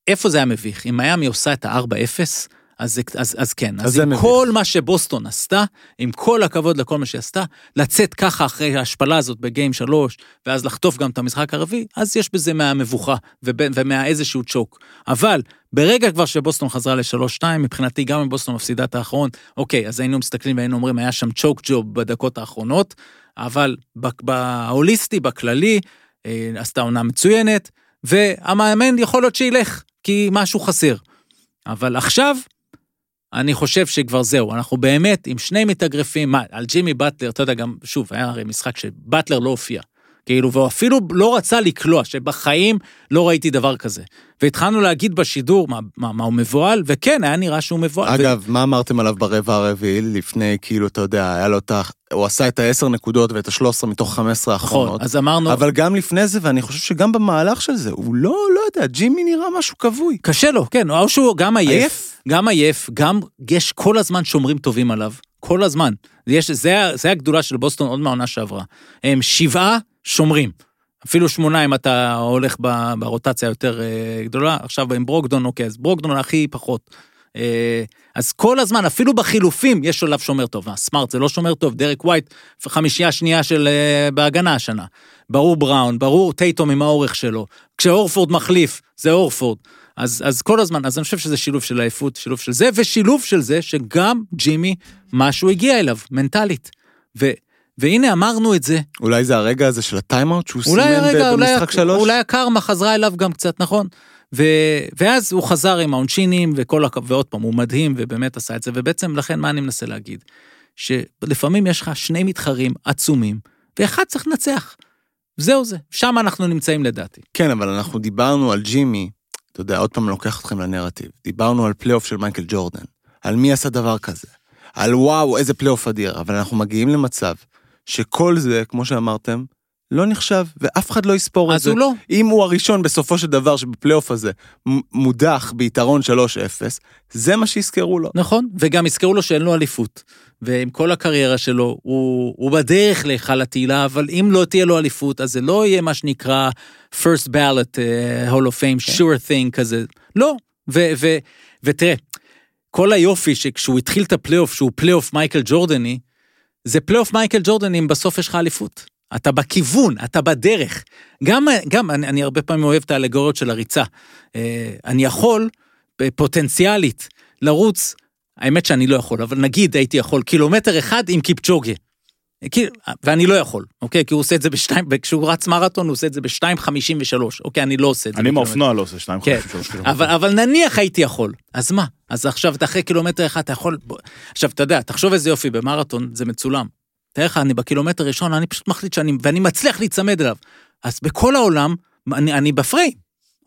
איפה זה היה מביך? אם מיאמי עושה את ה-4-0, אז, אז, אז כן, אז אז, עם. כל מה שבוסטון עשתה, עם כל הכבוד לכל מה שהיא עשתה, לצאת ככה אחרי ההשפלה הזאת בגיים שלוש, ואז לחטוף גם את המשחק הרביעי, אז יש בזה מהמבוכה ובין- ומהאיזשהו צ'וק. אבל ברגע כבר שבוסטון חזרה ל-3-2, מבחינתי גם אם בוסטון מפסידה את האחרון, אוקיי, אז היינו מסתכלים והיינו אומרים, היה שם צ'וק ג'וב בדקות האחרונות, אבל בהוליסטי, בכללי, אה, עשתה עונה מצוינת, והמאמן יכול להיות שילך, כי משהו חסר. אבל עכשיו, אני חושב שכבר זהו, אנחנו באמת עם שני מתאגרפים, מה, על ג'ימי באטלר, אתה יודע, גם, שוב, היה הרי משחק שבאטלר לא הופיע. כאילו, והוא אפילו לא רצה לקלוע, שבחיים לא ראיתי דבר כזה. והתחלנו להגיד בשידור מה, מה, מה הוא מבוהל, וכן, היה נראה שהוא מבוהל. אגב, מה אמרתם עליו ברבע הרביעי לפני, כאילו, אתה יודע, היה לו את ה... הוא עשה את ה-10 נקודות ואת ה-13 מתוך 15 נכון, האחרונות. אז אמרנו, אבל גם לפני זה, ואני חושב שגם במהלך של זה, הוא לא, לא יודע, ג'ימי נראה משהו כבוי. קשה לו, כן, או שהוא גם עייף, עייף? גם עייף, גם יש כל הזמן שומרים טובים עליו, כל הזמן. יש, זה, זה הגדולה של בוסטון עוד מהעונה שעברה. הם שבעה שומרים. אפילו שמונה אם אתה הולך ברוטציה יותר אה, גדולה, עכשיו עם ברוקדון, אוקיי, אז ברוקדון הכי פחות. אה, אז כל הזמן, אפילו בחילופים, יש עליו שומר טוב. סמארט זה לא שומר טוב, דרק ווייט, חמישייה שנייה של אה, בהגנה השנה. ברור בראון, ברור טייטום עם האורך שלו. כשאורפורד מחליף, זה אורפורד. אז, אז כל הזמן, אז אני חושב שזה שילוב של עייפות, שילוב של זה, ושילוב של זה שגם ג'ימי, משהו הגיע אליו, מנטלית. ו, והנה אמרנו את זה, אולי זה הרגע הזה של ה timeout שהוא סימן הרגע, אולי, במשחק שלוש? אולי הקרמה חזרה אליו גם קצת, נכון? ו, ואז הוא חזר עם העונשינים, וכל, הכ- ועוד פעם, הוא מדהים, ובאמת עשה את זה, ובעצם לכן מה אני מנסה להגיד? שלפעמים יש לך שני מתחרים עצומים, ואחד צריך לנצח. זהו זה, שם אנחנו נמצאים לדעתי. כן, אבל אנחנו דיברנו על ג'ימי, אתה יודע, עוד פעם לוקח אתכם לנרטיב. דיברנו על פלייאוף של מייקל ג'ורדן, על מי עשה דבר כזה, על וואו, איזה פלייאוף אדיר, אבל אנחנו מגיעים למצב שכל זה, כמו שאמרתם, לא נחשב, ואף אחד לא יספור את אז זה. הוא לא. אם הוא הראשון בסופו של דבר שבפלייאוף הזה מודח ביתרון 3-0, זה מה שיזכרו לו. נכון, וגם הזכרו לו שאין לו אליפות. ועם כל הקריירה שלו, הוא, הוא בדרך להיכל התהילה, אבל אם לא תהיה לו אליפות, אז זה לא יהיה מה שנקרא first ballot, uh, hall of fame, sure thing כזה. לא. ו, ו, ותראה, כל היופי שכשהוא התחיל את הפלייאוף, שהוא פלייאוף מייקל ג'ורדני, זה פלייאוף מייקל ג'ורדני אם בסוף יש לך אליפות. אתה בכיוון, אתה בדרך. גם, גם אני, אני הרבה פעמים אוהב את האלגוריות של הריצה. אה, אני יכול, פוטנציאלית, לרוץ, האמת שאני לא יכול, אבל נגיד הייתי יכול קילומטר אחד עם קיפצ'וגה. כאילו, ואני לא יכול, אוקיי? כי הוא עושה את זה בשתיים, כשהוא רץ מרתון הוא עושה את זה בשתיים חמישים ושלוש, אוקיי? אני לא עושה את זה. אני. באופנוע לא עושה שתיים, כן, חמש, שלוש קילומטר. אבל, אבל נניח הייתי יכול, אז מה? אז עכשיו אתה אחרי קילומטר אחד, אתה יכול... עכשיו, אתה יודע, תחשוב איזה יופי, במרתון זה מצולם. תאר לך, אני בקילומטר ראשון, אני פשוט מחליט שאני... ואני מצליח להיצמד אליו. אז בכל העולם, אני, אני בפריים.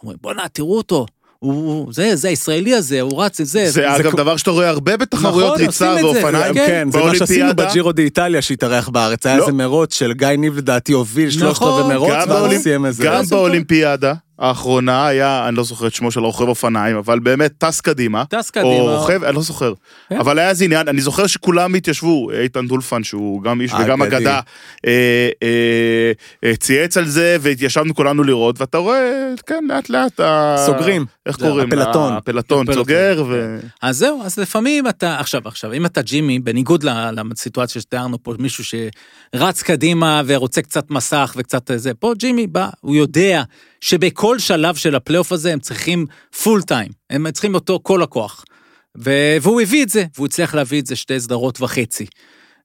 אומרים, בואנה, תראו אותו. הוא, הוא- זה, זה הישראלי הזה, הוא רץ את זה. זה אגב כמו- דבר שאתה רואה הרבה בתחרויות נכון, ריצה זה. ואופניים. כן, כן, זה מה שעשינו. בג'ירו די איטליה שהתארח בארץ, היה לא. איזה מרוץ של גיא ניב לדעתי הוביל שלושת נכון. רבעי מרוץ, גם. באולימפיאדה האחרונה היה, אני לא זוכר את שמו של הרוכב אופניים, אבל באמת טס קדימה. טס קדימה. או רוכב, אני לא זוכר. כן. אבל היה איזה עניין, אני זוכר שכולם התיישבו, איתן דולפן שהוא גם איש וגם. אגדה, אה, אה, אה, צייץ על זה והתיישבנו כולנו לראות, ואתה רואה, כן, לאט לאט, סוגרים. איך קוראים? הפלטון. הפלטון סוגר, ו... אז זהו, אז לפעמים אתה, עכשיו, עכשיו, אם אתה ג'ימי, בניגוד ל- לסיטואציה שתיארנו פה, מישהו שרץ קדימה ורוצה קצת מסך וקצת זה, פה ג'ימי בא, הוא יודע שבכל שלב של הפלייאוף הזה הם צריכים full time, הם צריכים אותו כל הכוח. ו- והוא הביא את זה, והוא הצליח להביא את זה שתי סדרות וחצי.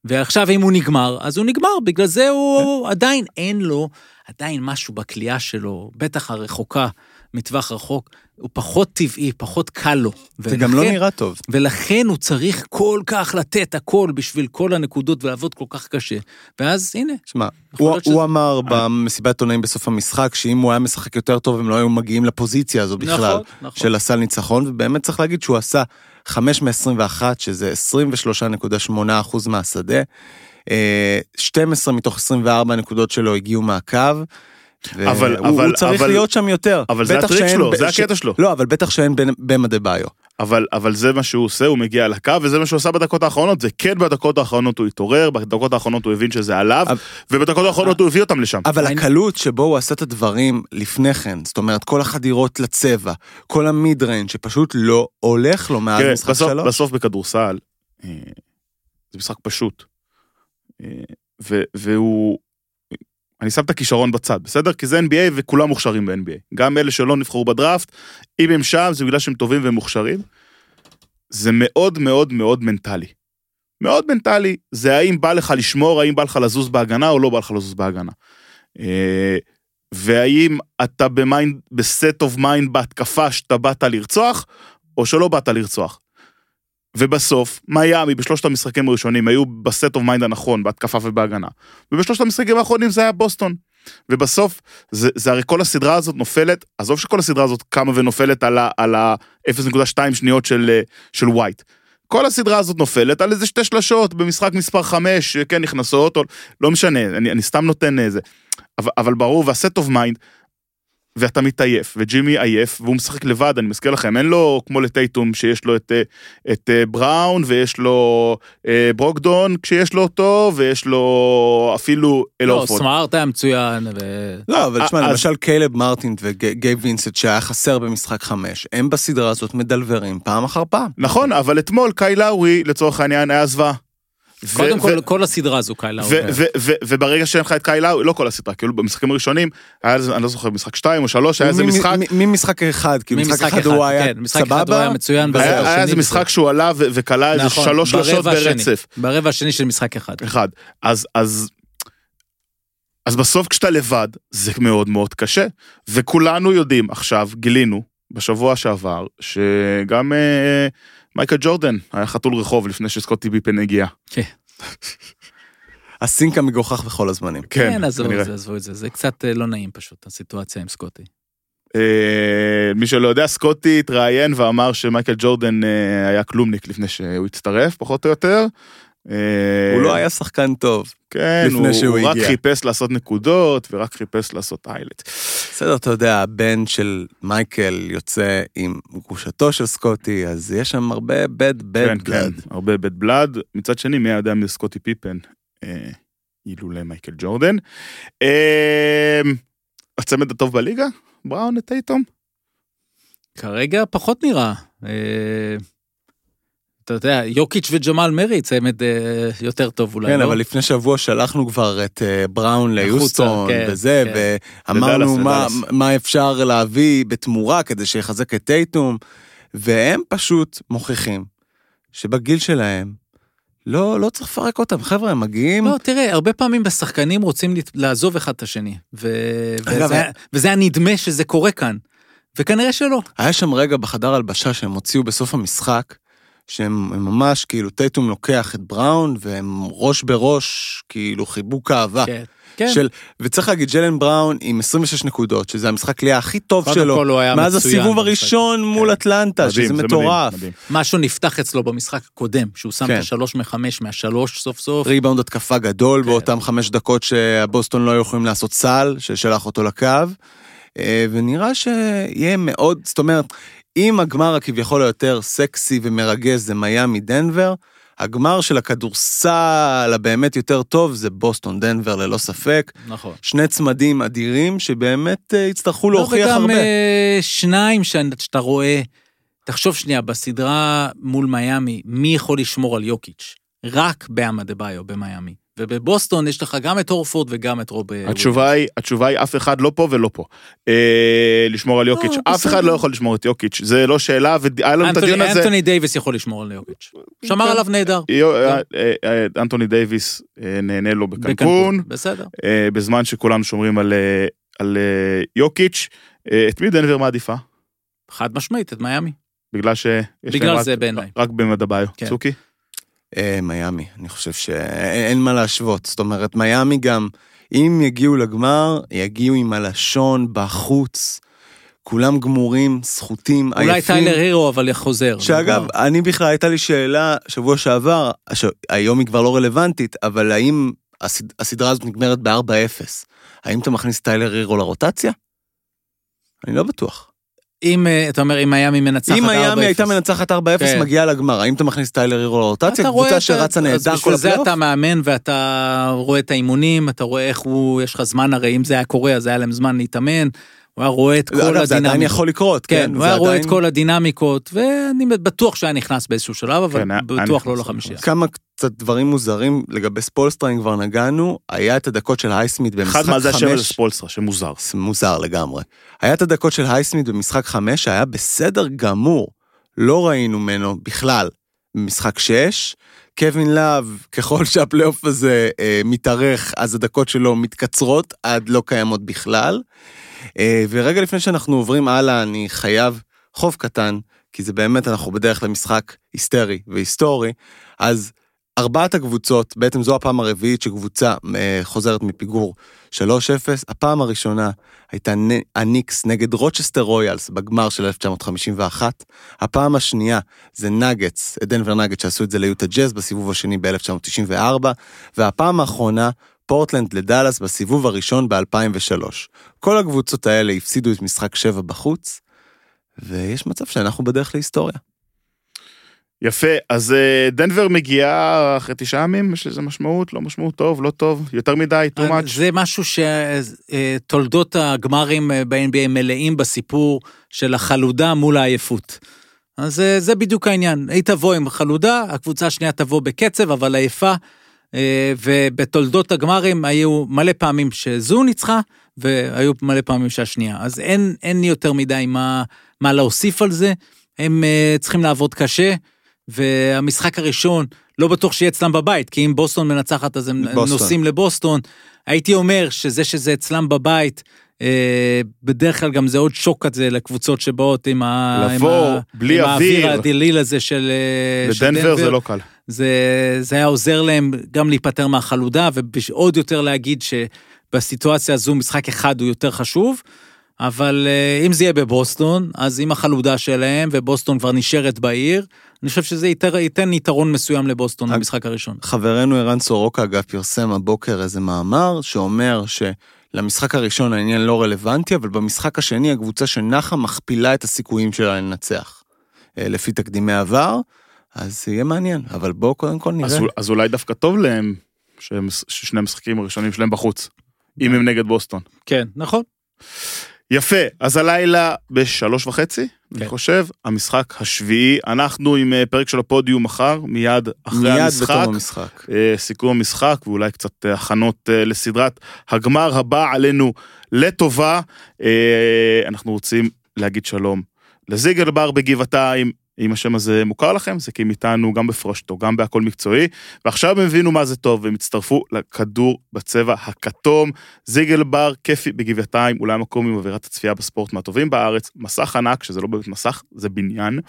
ועכשיו אם הוא נגמר, אז הוא נגמר, בגלל זה הוא עדיין אין לו, עדיין משהו בקליעה שלו, בטח הרחוקה, מטווח רחוק, הוא פחות טבעי, פחות קל לו. זה גם לא ולכן- נראה טוב. ולכן הוא צריך כל כך לתת הכל בשביל כל הנקודות ולעבוד כל כך קשה. ואז הנה, שמע, הוא, הוא שזה- אמר במסיבת עיתונאים בסוף המשחק שאם הוא היה משחק יותר טוב הם לא היו מגיעים לפוזיציה הזו בכלל נכון, נכון. של הסל ניצחון ובאמת צריך להגיד שהוא עשה 5 מ-21 שזה 23.8% מהשדה. אה, 12 מתוך 24 הנקודות שלו הגיעו מהקו. אבל- הוא, אבל- הוא צריך אבל- להיות שם יותר. אבל זה הטריק שלו, ב- זה ש- הקטע שלו. לא, אבל בטח שאין במה דה ביו. אבל, אבל זה מה שהוא עושה, הוא מגיע לקו, וזה מה שהוא עשה בדקות האחרונות, זה כן בדקות האחרונות הוא התעורר, בדקות האחרונות הוא הבין שזה עליו, אבל- ובדקות האחרונות הוא הביא אותם לשם. אבל אני- הקלות שבו הוא עשה את הדברים לפני כן, זאת אומרת, כל החדירות לצבע, כל המיד ריינג, שפשוט לא הולך לו מאז משחק בסוף, שלוש. בסוף בכדורסל, אה, זה משחק פשוט. אה, ו, והוא... אני שם את הכישרון בצד, בסדר? כי זה NBA וכולם מוכשרים ב-NBA. גם אלה שלא נבחרו בדראפט, אם הם שם זה בגלל שהם טובים והם מוכשרים. זה מאוד מאוד מאוד מנטלי. מאוד מנטלי, זה האם בא לך לשמור, האם בא לך לזוז בהגנה או לא בא לך לזוז בהגנה. אה, והאם אתה ב mind, ב set of mind בהתקפה שאתה באת לרצוח, או שלא באת לרצוח. ובסוף, מיאמי בשלושת המשחקים הראשונים היו ב set of mind הנכון, בהתקפה ובהגנה. ובשלושת המשחקים האחרונים זה היה בוסטון. ובסוף, זה, זה הרי כל הסדרה הזאת נופלת, עזוב שכל הסדרה הזאת קמה ונופלת על ה- על ה-0.2 שניות של, אה, של ווייט. כל הסדרה הזאת נופלת על איזה שתי שלשות במשחק מספר 5, כן נכנסות, או לא משנה, אני, אני סתם נותן איזה. אבל, אבל ברור, וה set of mind, ואתה מתעייף, וג'ימי עייף, והוא משחק לבד, אני מזכיר לכם, אין לו כמו לטייטום שיש לו את, אה, את אה, בראון, ויש לו אה, ברוקדון כשיש לו אותו, ויש לו אפילו לא, אל הורפורד. סמארט היה מצוין. ו- לא, אבל תשמע, אז- למשל קיילב מרטין וגייב וינסנט שהיה חסר במשחק חמש, הם בסדרה הזאת מ deliver ים פעם אחר פעם. נכון, אבל אתמול קאי לאורי, לצורך העניין, היה זוועה. קודם כל, כל הסדרה הזו קיילה. וברגע שאין לך את לאורי, לא כל הסדרה, כאילו במשחקים הראשונים, היה איזה, אני לא זוכר, משחק 2 או 3, היה איזה משחק, ממשחק אחד, כאילו משחק אחד הוא היה כן, משחק אחד הוא סבבה, היה איזה משחק שהוא עלה ו- וכלה איזה נכון, שלוש שלושות. ברצף. ברבע השני של משחק אחד. אחד. אז, אז, אז בסוף כשאתה לבד, זה מאוד מאוד קשה. וכולנו יודעים עכשיו, גילינו, בשבוע שעבר, שגם אה, מייקל ג'ורדן היה חתול רחוב לפני שסקוטי ביפן הגיע. הסינק המגוחך בכל הזמנים. כן, עזבו את. זה, עזבו את זה. זה קצת אה, לא נעים פשוט, הסיטואציה עם סקוטי. אה, מי שלא יודע, סקוטי התראיין ואמר שמייקל ג'ורדן אה, היה כלומניק לפני שהוא הצטרף, פחות או יותר. אה, הוא לא היה שחקן טוב. כן, לפני הוא, שהוא הוא רק. חיפש לעשות נקודות ורק חיפש לעשות איילט. בסדר, אתה יודע, הבן של מייקל יוצא עם גרושתו של סקוטי, אז יש שם הרבה בד בד כן, כן, בלד. הרבה בד בלאד. מצד שני, מי יודע מי סקוטי פיפן אה, אילולא מייקל ג'ורדן. אה, הצמד הטוב בליגה? בראון לטייטום? כרגע פחות נראה. אה, אתה יודע, יוקיץ' וג'מאל מרי צמד אה, יותר טוב אולי, כן, לא? אבל לפני שבוע שלחנו כבר את אה, בראון ליוסטון כן, וזה, כן. ואמרנו מה-. מה אפשר להביא בתמורה כדי שיחזק את טייטום, והם פשוט מוכיחים שבגיל שלהם, לא, לא צריך לפרק אותם, חבר'ה, הם מגיעים... לא, תראה, הרבה פעמים בשחקנים רוצים לעזוב אחד את השני, ו- אגב, וזה- וזה היה נדמה שזה קורה כאן, וכנראה שלא. היה שם רגע בחדר הלבשה שהם הוציאו בסוף המשחק, שהם הם ממש, כאילו, טייטום לוקח את בראון, והם ראש בראש, כאילו, חיבוק אהבה. כן, כן. של, וצריך להגיד, ג'לן בראון עם 26 נקודות, שזה המשחק קליעה הכי טוב שלו, כל הוא היה מאז מצוין הסיבוב. הראשון מול כן. אטלנטה, מדהים, שזה זה מטורף. מדהים, מדהים. משהו נפתח אצלו במשחק הקודם, שהוא שם כן. את השלוש מחמש מהשלוש סוף סוף. ריבאונד התקפה גדול כן. באותם חמש דקות שהבוסטון לא היו יכולים לעשות סל, ששלח אותו לקו, אה, ונראה שיהיה מאוד, זאת אומרת, אם הגמר הכביכול היותר סקסי ומרגש זה מיאמי דנבר, הגמר של הכדורסל הבאמת יותר טוב זה בוסטון דנבר ללא ספק. נכון. שני צמדים אדירים שבאמת אה, יצטרכו לא, להוכיח וגם הרבה. אה, שניים שאתה רואה, תחשוב שנייה, בסדרה מול מיאמי, מי יכול לשמור על יוקיץ'? רק באמה דה ביו במיאמי. ובבוסטון יש לך גם את הורפורד וגם את רוב... אה, התשובה היא, התשובה היא אף אחד לא פה ולא פה. אה, לשמור על יוקיץ', אף בסדר. אחד לא יכול לשמור את יוקיץ', זה לא שאלה, והיה לנו את הדיון הזה. אנטוני דייוויס יכול לשמור על יוקיץ'. שמר. עליו נהדר. יו- אה, אה, אנטוני דייוויס אה, נהנה לו בקנקון, בסדר. אה, בזמן שכולנו שומרים על, אה, על אה, יוקיץ'. אה, את מי דנבר מעדיפה? חד משמעית, את מיאמי. בגלל שיש בגלל להם רק- זה בעיניי. רק במדביו. כן. צוקי? אה, מיאמי, אני חושב שאין מה להשוות. זאת אומרת, מיאמי גם, אם יגיעו לגמר, יגיעו עם הלשון בחוץ. כולם גמורים, סחוטים, אולי עייפים. טיילר הירו אבל חוזר. שאגב, כבר- אני בכלל הייתה לי שאלה שבוע שעבר, ש... היום היא כבר לא רלוונטית, אבל האם הסד... הסדרה הזאת נגמרת ב-4-0? האם אתה מכניס טיילר הירו לרוטציה? אני לא בטוח. אם, אה, אתה אומר, אם מיאמי מנצחת 4-0. אם מיאמי הייתה מנצחת 4-0 כן. מגיעה לגמר, האם אתה מכניס טיילר הירו לרוטציה? קבוצה את שרצה נהדר בשביל כל זה הפלייאוף? אתה מאמן ואתה רואה את האימונים, אתה רואה איך הוא, יש לך זמן, הרי אם זה היה קורה, אז היה להם זמן להתאמן, הוא היה רואה את כל אגב, זה עדיין הדינמיקות. יכול לקרות, כן, כן? הוא היה רואה את כל הדינמיקות, ואני בטוח שהיה נכנס באיזשהו שלב, אבל כן, בטוח לא לחמישייה. כמה קצת דברים מוזרים לגבי ספולסטרה, אם כבר נגענו, היה את הדקות של הייסמית במשחק אחד מה זה השם הזה חמש, ספולסטרה, שמוזר. מוזר לגמרי. היה את הדקות של הייסמית במשחק חמש, שהיה בסדר גמור. לא ראינו ממנו בכלל במשחק שש. קווין להב, ככל שהפלייאוף הזה אה, מתארך, אז הדקות שלו מתקצרות עד לא קיימות בכלל. אה, ורגע לפני שאנחנו עוברים הלאה, אני חייב חוב קטן, כי זה באמת, אנחנו בדרך למשחק היסטרי והיסטורי, אז ארבעת הקבוצות, בעצם זו הפעם הרביעית שקבוצה אה, חוזרת מפיגור 3-0, הפעם הראשונה הייתה הניקס נגד רוצ'סטר רויאלס בגמר של 1951, הפעם השנייה זה נגטס, דנבר נגטס שעשו את זה ליוטה ג'אז בסיבוב השני ב-1994, והפעם האחרונה פורטלנד לדאלאס בסיבוב הראשון ב-2003. כל הקבוצות האלה הפסידו את משחק 7 בחוץ, ויש מצב שאנחנו בדרך להיסטוריה. יפה, אז אה, דנבר מגיעה אחרי תשעה ימים, יש לזה משמעות, לא משמעות, טוב, לא טוב, יותר מדי, too much. זה משהו שתולדות הגמרים אה, ב-NBA מלאים בסיפור של החלודה מול העייפות. אז אה, זה בדיוק העניין, היא תבוא עם חלודה, הקבוצה השנייה תבוא בקצב, אבל עייפה, אה, ובתולדות הגמרים היו מלא פעמים שזו ניצחה, והיו מלא פעמים שהשנייה. אז אין, אין יותר מדי מה, מה להוסיף על זה, הם אה, צריכים לעבוד קשה, והמשחק הראשון, לא בטוח שיהיה אצלם בבית, כי אם בוסטון מנצחת אז הם בוסטון. נוסעים לבוסטון. הייתי אומר שזה שזה אצלם בבית, אה, בדרך כלל גם זה עוד שוק כזה לקבוצות שבאות עם, ה, לבוא עם, ה, בלי עם האוויר אוויר. הדליל הזה של, אה, של בדנבר זה לא קל. זה, זה היה עוזר להם גם להיפטר מהחלודה, ועוד יותר להגיד שבסיטואציה הזו משחק אחד הוא יותר חשוב, אבל אה, אם זה יהיה בבוסטון, אז עם החלודה שלהם, ובוסטון כבר נשארת בעיר, אני חושב שזה ייתר, ייתן יתרון מסוים לבוסטון במשחק הראשון. חברנו ערן סורוקה, אגב, פרסם הבוקר איזה מאמר שאומר שלמשחק הראשון העניין לא רלוונטי, אבל במשחק השני הקבוצה שנחה מכפילה את הסיכויים שלה לנצח. אה, לפי תקדימי עבר, אז יהיה מעניין, אבל בואו קודם כל נראה. אז, אז אולי דווקא טוב להם שהם- ששני המשחקים הראשונים שלהם בחוץ, אם הם נגד בוסטון. כן, נכון. יפה, אז הלילה בשלוש וחצי, כן. אני חושב, המשחק השביעי, אנחנו עם אה, פרק של הפודיום מחר, מיד אחרי מיד המשחק. בתום המשחק. אה, סיכום המשחק ואולי קצת אה, הכנות אה, לסדרת הגמר הבא עלינו לטובה. אה, אנחנו רוצים להגיד שלום לזיגל בר בגבעתיים. אם השם הזה מוכר לכם, זה כי הם איתנו גם בפרושטו, גם בהכל מקצועי, ועכשיו הם הבינו מה זה טוב, והם הצטרפו לכדור בצבע הכתום. זיגל בר, כיפי בגבעתיים, אולי מקום עם אווירת הצפייה בספורט מהטובים בארץ, מסך ענק, שזה לא באמת מסך, זה בניין.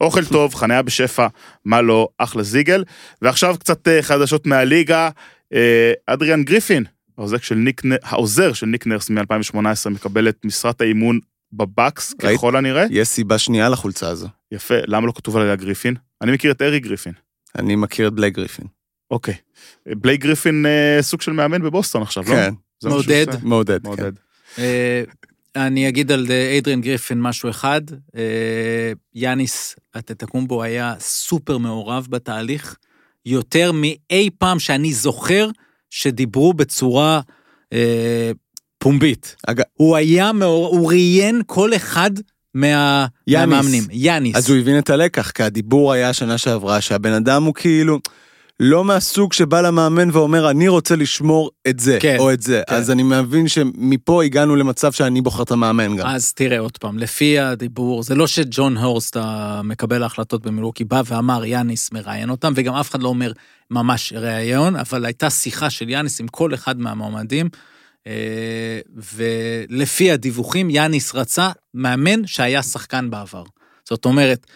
אוכל טוב, חניה בשפע, מה לא, אחלה זיגל. ועכשיו קצת אה, חדשות מהליגה, אה, אדריאן גריפין, העוזר של ניק נרס מ-2018, מקבל את משרת האימון בבקס, ראית? ככל הנראה. יש סיבה שנייה לחולצה הזו. יפה, למה לא כתוב עליה גריפין? אני מכיר את ארי גריפין. אני מכיר את בלייק גריפין. אוקיי. בלייק גריפין אה, סוג של מאמן בבוסטון עכשיו, לא? כן, מעודד. מעודד. כן. אה, אני אגיד על אדריאן גריפין משהו אחד, אה, יאניס אנטטקומפו היה סופר מעורב בתהליך, יותר מאי פעם שאני זוכר שדיברו בצורה אה, פומבית. אגב, הוא היה מעורב, הוא ראיין כל אחד מה, יאניס. מהמאמנים. יאניס. אז הוא הבין את הלקח, כי הדיבור היה שנה שעברה שהבן אדם הוא כאילו לא מהסוג שבא למאמן ואומר אני רוצה לשמור את זה, כן, או את זה. כן. אז אני מבין שמפה הגענו למצב שאני בוחר את המאמן גם. אז תראה עוד פעם, לפי הדיבור, זה לא שג'ון הורסט, המקבל ההחלטות במילוקי, בא ואמר יאניס מראיין אותם, וגם אף אחד לא אומר ממש ראיון, אבל הייתה שיחה של יאניס עם כל אחד מהמועמדים, אה, ולפי הדיווחים, יאניס רצה מאמן שהיה שחקן בעבר. זאת אומרת,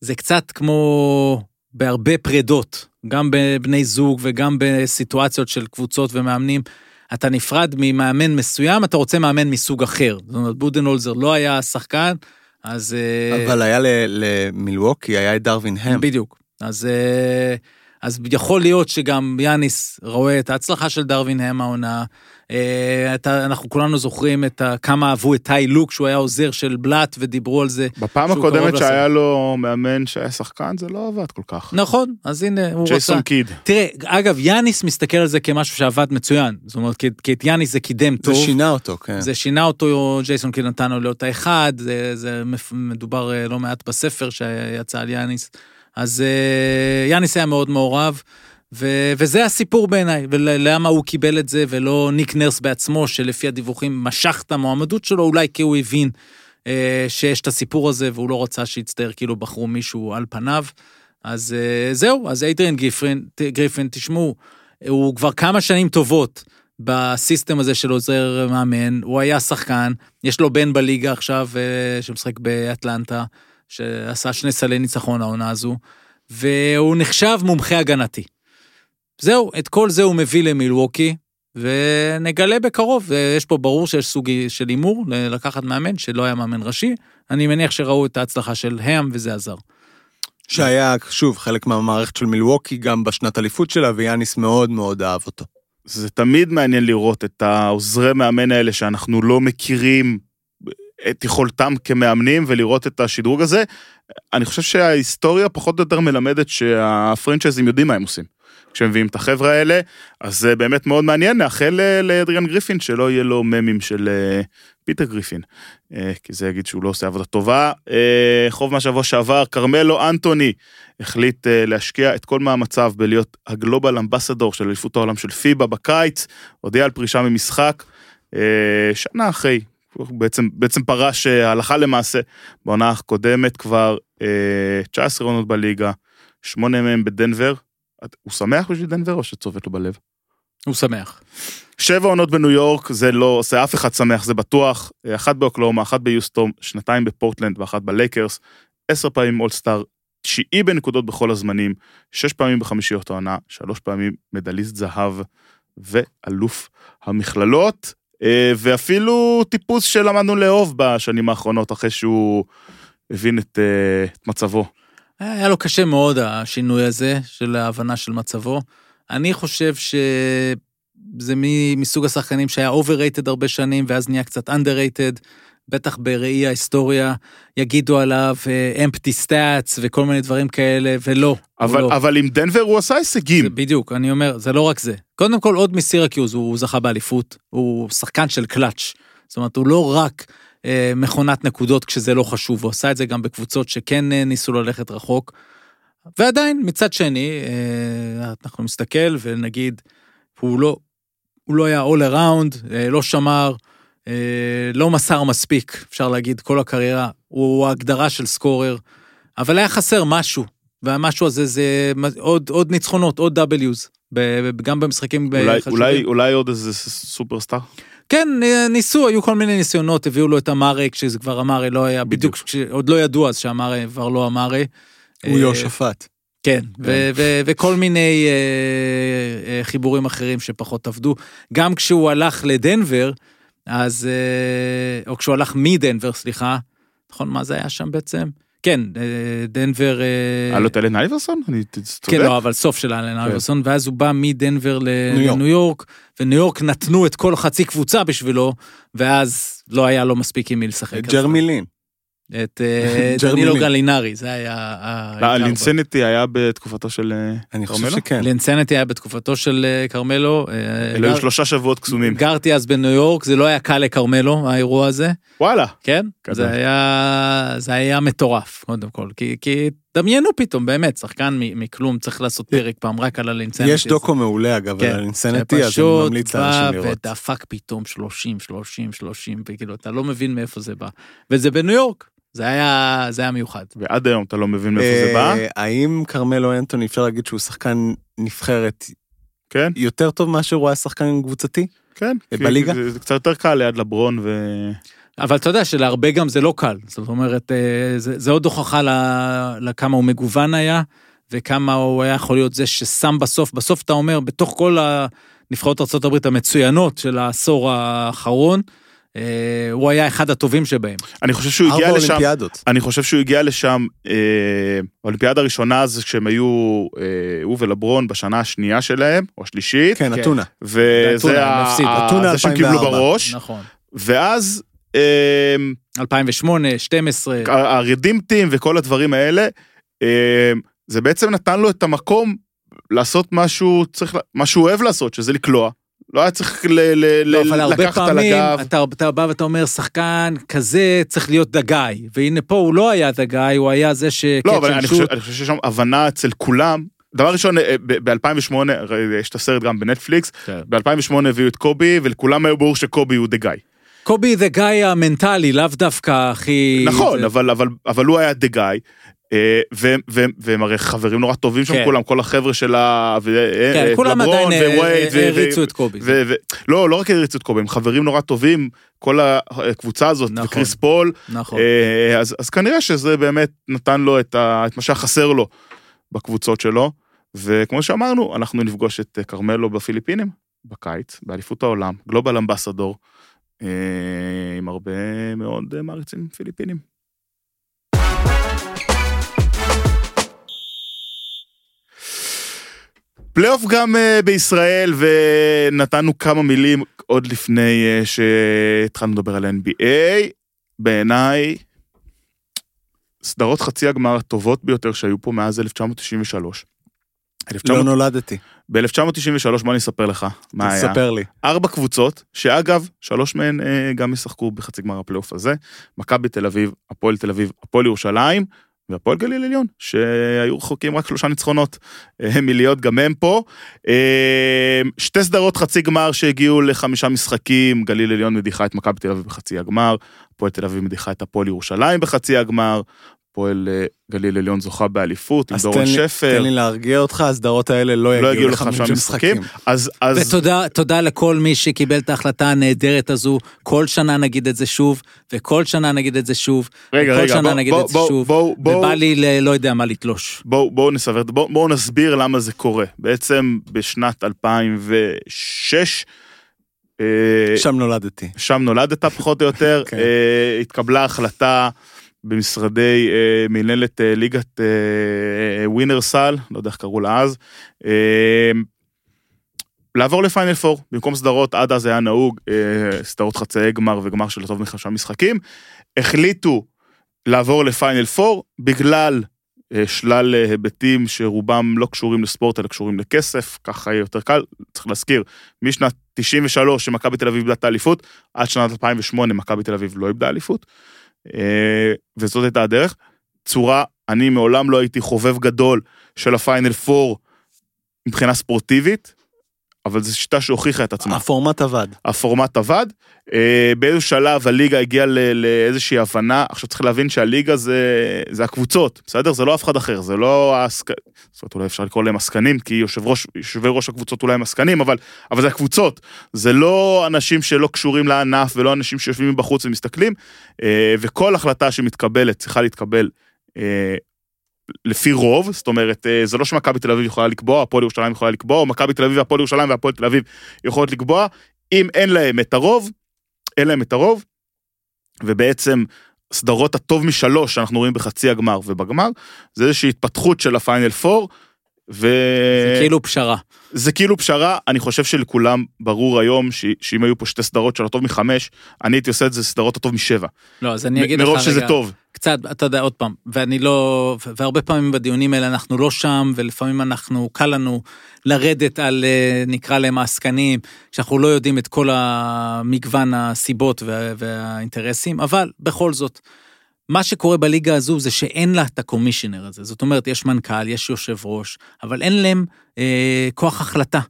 זה קצת כמו בהרבה פרידות, גם בבני זוג וגם בסיטואציות של קבוצות ומאמנים. אתה נפרד ממאמן מסוים, אתה רוצה מאמן מסוג אחר. זאת אומרת, בודנולזר לא היה שחקן, אז... אה, אבל היה למילווקי, היה את דרווין הם. בדיוק. אז, אה, אז יכול להיות שגם יאניס רואה את ההצלחה של דרווין הם העונה. אה, אתה, אנחנו כולנו זוכרים את ה, כמה אהבו את טאי לוק, שהוא היה עוזר של בלאט, ודיברו על זה. בפעם הקודמת. שהיה לו מאמן שהיה שחקן, זה לא עבד כל כך. נכון, אז הנה, הוא ג'ייסון רצה. קיד. תראה, אגב, יאניס מסתכל על זה כמשהו שעבד מצוין. זאת אומרת, כי, כי את יאניס זה קידם זה טוב. שינה אותו, כן. זה שינה אותו, ג'ייסון קיד נתן לו להיות האחד, זה, זה מדובר אה, לא מעט בספר שיצא על יאניס. אז אה, יאניס היה מאוד מעורב, ו, וזה הסיפור בעיניי, ולמה הוא קיבל את זה, ולא ניק נרס בעצמו, שלפי הדיווחים משך את המועמדות שלו, אולי כי הוא הבין אה, שיש את הסיפור הזה, והוא לא רצה שיצטער כאילו בחרו מישהו על פניו. אז אה, זהו, אז איידריאן גריפין, גריפין, תשמעו, הוא כבר כמה שנים טובות בסיסטם הזה של עוזר מאמן, הוא היה שחקן, יש לו בן בליגה עכשיו אה, שמשחק באטלנטה, שעשה שני סלי ניצחון העונה הזו, והוא נחשב מומחה הגנתי. זהו, את כל זה הוא מביא למילווקי, ונגלה בקרוב, יש פה ברור שיש סוג של הימור לקחת מאמן שלא היה מאמן ראשי, אני מניח שראו את ההצלחה של האם וזה עזר. שהיה, שוב, חלק מהמערכת של מילווקי, גם בשנת אליפות שלה, ויאניס מאוד מאוד אהב אותו. זה תמיד מעניין לראות את העוזרי מאמן האלה שאנחנו לא מכירים את יכולתם כמאמנים ולראות את השדרוג הזה. אני חושב שההיסטוריה פחות או יותר מלמדת שהפרנצ'ייזים יודעים מה הם עושים. כשהם מביאים את החבר'ה האלה, אז זה באמת מאוד מעניין, נאחל אה, לאדריאן גריפין שלא יהיה לו ממים של אה, פיטר גריפין, אה, כי זה יגיד שהוא לא עושה עבודה טובה. חוב מהשבוע שעבר, כרמלו אנטוני החליט להשקיע את כל מאמציו בלהיות הגלובל אמבסדור של אליפות העולם של פיבה בקיץ, הודיע על פרישה ממשחק, שנה אחרי, בעצם, בעצם פרש הלכה למעשה בעונה הקודמת כבר אה, 19 עונות בליגה, שמונה מהם בדנבר. הוא שמח בשביל דנבר או שצובט לו בלב? הוא שמח. שבע עונות בניו יורק, זה לא עושה אף אחד שמח, זה בטוח. אחת באוקלאומה, אחת ביוסטום, שנתיים בפורטלנד ואחת בלייקרס, עשר פעמים אולסטאר, תשיעי בנקודות בכל הזמנים, שש פעמים בחמישיות העונה, שלוש פעמים מדליסט זהב ואלוף המכללות, אה, ואפילו טיפוס שלמדנו לאהוב בשנים האחרונות, אחרי שהוא הבין את, אה, את מצבו. היה לו קשה מאוד השינוי הזה של ההבנה של מצבו. אני חושב שזה מסוג השחקנים שהיה overrated הרבה שנים ואז נהיה קצת underrated, בטח בראי ההיסטוריה, יגידו עליו אה, empty stats וכל מיני דברים כאלה, ולא. אבל, לא. אבל עם דנבר הוא עשה הישגים. בדיוק, אני אומר, זה לא רק זה. קודם כל, עוד מסירקיוז, הוא זכה באליפות, הוא שחקן של קלאץ'. זאת אומרת, הוא לא רק אה, מכונת נקודות כשזה לא חשוב, הוא עשה את זה גם בקבוצות שכן אה, ניסו ללכת רחוק. ועדיין, מצד שני, אה, אנחנו נסתכל ונגיד, הוא לא, הוא לא היה all around, אה, לא שמר, אה, לא מסר מספיק, אפשר להגיד, כל הקריירה, הוא ההגדרה של סקורר, אבל היה חסר משהו, והמשהו הזה זה עוד, עוד ניצחונות, עוד W's, גם במשחקים אולי, חשובים. אולי, אולי עוד איזה סופרסטאר? כן, ניסו, היו כל מיני ניסיונות, הביאו לו את המארי, כשזה כבר המארי לא היה, בדיוק, בדיוק. כשעוד לא ידעו אז שהמארי כבר לא המארי. הוא אה, יהושפט. כן, ו- ו- וכל מיני אה, אה, חיבורים אחרים שפחות עבדו. גם כשהוא הלך לדנבר, אז... אה, או כשהוא הלך מדנבר, סליחה, נכון, מה זה היה שם בעצם? כן, אה, דנבר... אה, היה לו את אלן אייברסון? אני צודק? כן, לא, אבל סוף של אלן אייברסון, ואז הוא בא מדנבר. לניו יורק, וניו יורק נתנו את כל חצי קבוצה בשבילו, ואז לא היה לו מספיק עם מי לשחק. ג'רמי לין. את אה, דנילו. גלינרי, זה היה... ה- לא, העיקר בה. לינסניטי היה בתקופתו של אה, אני חושב כרמלו? שכן. לינסנטי היה בתקופתו של אה, כרמלו. אה, אלה היו שלושה שבועות קסומים. גרתי אז בניו יורק, זה לא היה קל לכרמלו, האירוע הזה, וואלה. כן? זה היה, זה היה מטורף, קודם כל, כי, כי דמיינו פתאום, באמת, שחקן מ- מכלום, צריך לעשות פרק פעם רק על הלינסנטי. יש דוקו מעולה אגב כן, על האינסנטי, אז אני שפשוט ממליץ בא לאנשים לראות. ודפק פתאום 30, 30, 30, וכאילו, אתה לא מבין מאיפה זה בא. וזה בניו יורק, זה היה, זה היה מיוחד. ועד היום אתה לא מבין מאיפה זה בא, אה, האם כרמלו אנטוני אפשר להגיד שהוא שחקן נבחרת כן? יותר טוב מאשר הוא היה שחקן קבוצתי? כן. כי- בליגה? זה זה קצת יותר קל ליד לברון ו... אבל אתה יודע שלהרבה גם זה לא קל, זאת אומרת, אה, זה, זה עוד הוכחה לכמה הוא מגוון היה, וכמה הוא היה יכול להיות זה ששם בסוף, בסוף אתה אומר, בתוך כל נבחרות ארה"ב המצוינות של העשור האחרון. אה, הוא היה אחד הטובים שבהם. אני חושב שהוא הגיע לשם, אולימפיאדות. אני חושב שהוא הגיע לשם, אה, האולימפיאדה הראשונה זה כשהם היו, אה, הוא ולברון בשנה השנייה שלהם, או השלישית, כן, כן. אתונה. וזה אתונה, ה- הם הפסידו. ה- אתונה זה שהם קיבלו 2004. בראש, נכון. ואז אה, 2008, 12. הרדים טים וכל הדברים האלה, אה, זה בעצם נתן לו את המקום לעשות משהו, צריך, מה שהוא אוהב לעשות, שזה לקלוע. לא היה צריך ל- ל- לא, אבל ל- הרבה לקחת על פעמים הגב. אתה, אתה בא ואתה אומר, שחקן כזה צריך להיות the guy. והנה פה הוא לא היה the guy, הוא היה זה ש... לא, אבל אני. חושב, אני חושב שיש שם הבנה אצל כולם. דבר ראשון, ב-2008, יש את הסרט גם בנטפליקס, כן. ב-2008 הביאו את קובי, ולכולם היה ברור שקובי הוא דה גיא. קובי זה גיא המנטלי, לאו דווקא הכי... נכון, זה- אבל, אבל, אבל הוא היה the guy. אה, והם הרי חברים נורא טובים שם כן. כולם, כל החבר'ה של ה... ו- כן, אה, כולם עדיין אה, ווייד ו- העריצו ו- את קובי. לא, לא רק העריצו את קובי, הם חברים נורא טובים, כל הקבוצה הזאת, נכון. וקריס פול, נכון. אה, אז, כנראה שזה באמת נתן לו את, מה שהיה חסר לו בקבוצות שלו, וכמו שאמרנו, אנחנו נפגוש את אה, כרמלו בפיליפינים בקיץ, באליפות העולם, גלובל אמבסדור, אה, עם הרבה מאוד אה, מעריצים פיליפינים. פלייאוף גם אה, בישראל, ונתנו כמה מילים עוד לפני אה, שהתחלנו לדבר על NBA. בעיניי, סדרות חצי הגמר הטובות ביותר שהיו פה מאז 1993. לא נולדתי. ב-1993, בוא אני אספר לך מה היה. תספר לי. ארבע קבוצות, שאגב, שלוש מהן אה, גם ישחקו בחצי גמר הפלייאוף הזה. מכבי תל אביב, הפועל תל אביב, הפועל ירושלים, והפועל גליל עליון, שהיו רחוקים רק שלושה ניצחונות אה, מלהיות גם הם פה. אה, שתי סדרות חצי גמר שהגיעו לחמישה משחקים, גליל עליון מדיחה את מכבי תל אביב בחצי הגמר, הפועל תל אביב מדיחה את הפועל ירושלים בחצי הגמר, הפועל אה, גליל עליון זוכה באליפות עם אז דורון שפר. תן לי להרגיע אותך, הסדרות האלה לא לא יגיעו לחמישה לחמישה משחקים. אז, אז ותודה תודה לכל מי שקיבל את ההחלטה הנהדרת הזו. כל שנה נגיד את זה שוב, וכל שנה נגיד את זה שוב, רגע, וכל רגע, שנה בוא- נגיד בוא- את זה בוא- שוב, בואו, בואו, ובא לי ל- לא יודע מה לתלוש. בואו בואו נסבר, בואו בואו נסביר למה זה קורה. בעצם בשנת 2006, אה, שם נולדתי. שם נולדת פחות או יותר, כן. אה, התקבלה החלטה במשרדי אה, מנהלת אה, ליגת אה, ווינרסל, לא יודע איך קראו לה אז, אה, לעבור לפיינל פור, במקום סדרות, עד אז היה נהוג אה, סדרות חצאי גמר וגמר של טוב מחמישה משחקים, החליטו לעבור לפיינל פור בגלל אה, שלל אה, היבטים שרובם לא קשורים לספורט אלא קשורים לכסף, ככה יהיה יותר קל, צריך להזכיר, משנת 93 שמכבי תל אביב איבדה את האליפות, עד שנת 2008 מכבי תל אביב לא איבדה אליפות, אה, וזאת הייתה הדרך. צורה, אני מעולם לא הייתי חובב גדול של הפיינל פור מבחינה ספורטיבית, אבל זו שיטה שהוכיחה את עצמה. הפורמט עבד. הפורמט עבד. אה, באיזשהו שלב הליגה הגיעה ל- לאיזושהי הבנה, עכשיו צריך להבין שהליגה זה, זה הקבוצות, בסדר? זה לא אף אחד אחר, זה לא העסק... זאת אומרת, אולי אפשר לקרוא להם עסקנים, כי יושב ראש, יושבי ראש הקבוצות אולי הם עסקנים, אבל, אבל זה הקבוצות. זה לא אנשים שלא קשורים לענף ולא אנשים שיושבים מבחוץ ומסתכלים, אה, וכל החלטה שמתקבלת צריכה להתקבל אה, לפי רוב, זאת אומרת, אה, זה לא שמכבי תל אביב יכולה לקבוע, הפועל ירושלים יכולה לקבוע, או מכבי תל אביב והפועל ירושלים והפועל תל אביב יכולות לקבוע, אם אין להם את הרוב, אין להם את הרוב, ובעצם סדרות הטוב משלוש שאנחנו רואים בחצי הגמר ובגמר, זה איזושהי התפתחות של הפיינל פור, ו... זה כאילו פשרה. זה כאילו פשרה, אני חושב שלכולם ברור היום ש... שאם היו פה שתי סדרות של הטוב מחמש, אני הייתי עושה את זה סדרות הטוב משבע. לא, אז אני אגיד לך מרוב רגע. שזה טוב. קצת, אתה יודע, עוד פעם, ואני לא, והרבה פעמים בדיונים האלה אנחנו לא שם, ולפעמים אנחנו, קל לנו לרדת על, אה, נקרא להם העסקנים, שאנחנו לא יודעים את כל המגוון הסיבות וה, והאינטרסים, אבל בכל זאת, מה שקורה בליגה הזו זה שאין לה את הקומישיונר הזה. זאת אומרת, יש מנכ"ל, יש יושב ראש, אבל אין להם אה, כוח החלטה.